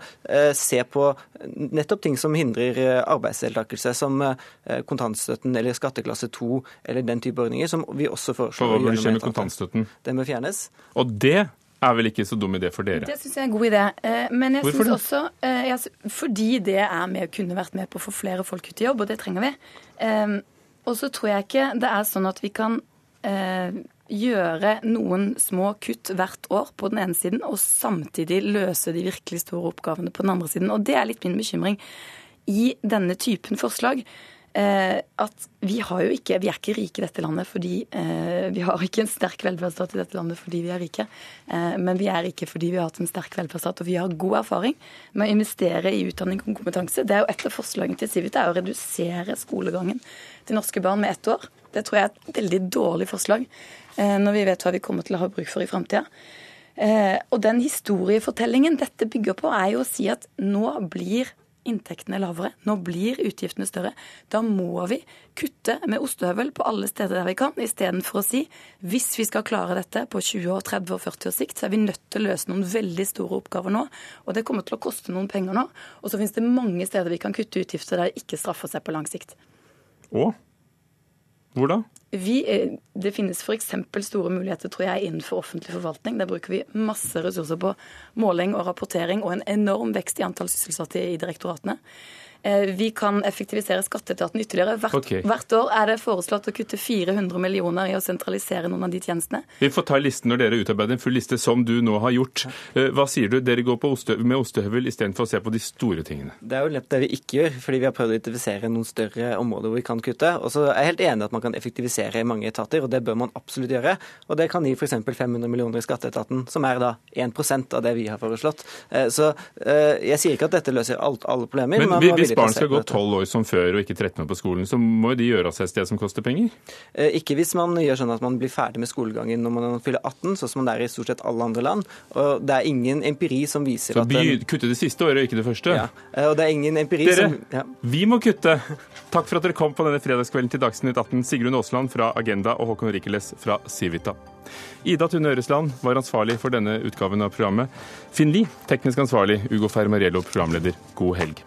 se på nettopp ting som hindrer arbeidsdeltakelse, som kontantstøtten eller skatteklasse 2 eller den type ordninger, som vi også foreslår. Hva bør skje med kontantstøtten? Den bør fjernes. Og det er vel ikke så dum idé for dere? Det syns jeg er en god idé. Eh, men jeg Hvorfor synes også jeg, Fordi det er med kunne vært med på å få flere folk ut i jobb, og det trenger vi. Ehm, og så tror jeg ikke det er sånn at vi kan eh, gjøre noen små kutt hvert år på den ene siden, og samtidig løse de virkelig store oppgavene på den andre siden. Og det er litt min bekymring i denne typen forslag. Eh, at vi ikke Vi er ikke rike i dette landet fordi eh, Vi har ikke en sterk velferdsstat i dette landet fordi vi er rike. Eh, men vi er rike fordi vi har hatt en sterk velferdsstat, og vi har god erfaring med å investere i utdanning og kompetanse. Det er jo Et av forslagene til Civita er å redusere skolegangen til norske barn med ett år. Det tror jeg er et veldig dårlig forslag når vi vet hva vi kommer til å ha bruk for i framtida. Og den historiefortellingen dette bygger på, er jo å si at nå blir inntektene lavere. Nå blir utgiftene større. Da må vi kutte med ostehøvel på alle steder der vi kan, istedenfor å si hvis vi skal klare dette på 20 år, 30 og 40 års sikt, så er vi nødt til å løse noen veldig store oppgaver nå. Og det kommer til å koste noen penger nå. Og så finnes det mange steder vi kan kutte utgifter der det ikke straffer seg på lang sikt. Og? Hvor da? Vi, eh, det finnes f.eks. store muligheter tror jeg, innenfor offentlig forvaltning. Der bruker vi masse ressurser på måling og rapportering og en enorm vekst i antall sysselsatte i direktoratene. Eh, vi kan effektivisere skatteetaten ytterligere. Hvert, okay. hvert, år er det foreslått å kutte 400 millioner i å sentralisere noen av de tjenestene. Vi får ta listen når dere utarbeider en full liste, som du nå har gjort. Eh, hva sier du? Dere går oste, med ostehøvel istedenfor å se på de store tingene? Det er jo lett det vi ikke gjør, fordi vi har prøvd å identifisere noen større områder hvor vi kan kutte. Og så er jeg helt enig at man kan effektivisere i mange etater, og det bør man absolutt gjøre. Og det kan gi f.eks. 500 millioner i skatteetaten, som er da 1% av det vi har foreslått. Eh, så jeg sier ikke at dette løser alt, alle problemer. Men, men hvis barn skal gå tolv år som før og ikke 13 år på skolen, så må jo de gjøre seg et sted som koster penger? Eh, ikke hvis man gjør sånn at man blir ferdig med skolegangen når man fyller 18, sånn som man er i stort sett alle andre land. Og det er ingen empiri som viser så at Så kutte det siste året, ikke det første? Ja, eh, og det er ingen empiri dere, som ja. vi må kutte! Takk for at dere kom på denne fredagskvelden til Dagsnytt 18. Sigrun Aasland fra Agenda og Håkon Rikeles fra Civita. Ida Tune Øresland var ansvarlig for denne utgaven av programmet. Finn Lie, teknisk ansvarlig. Ugo Fermariello, programleder. God helg.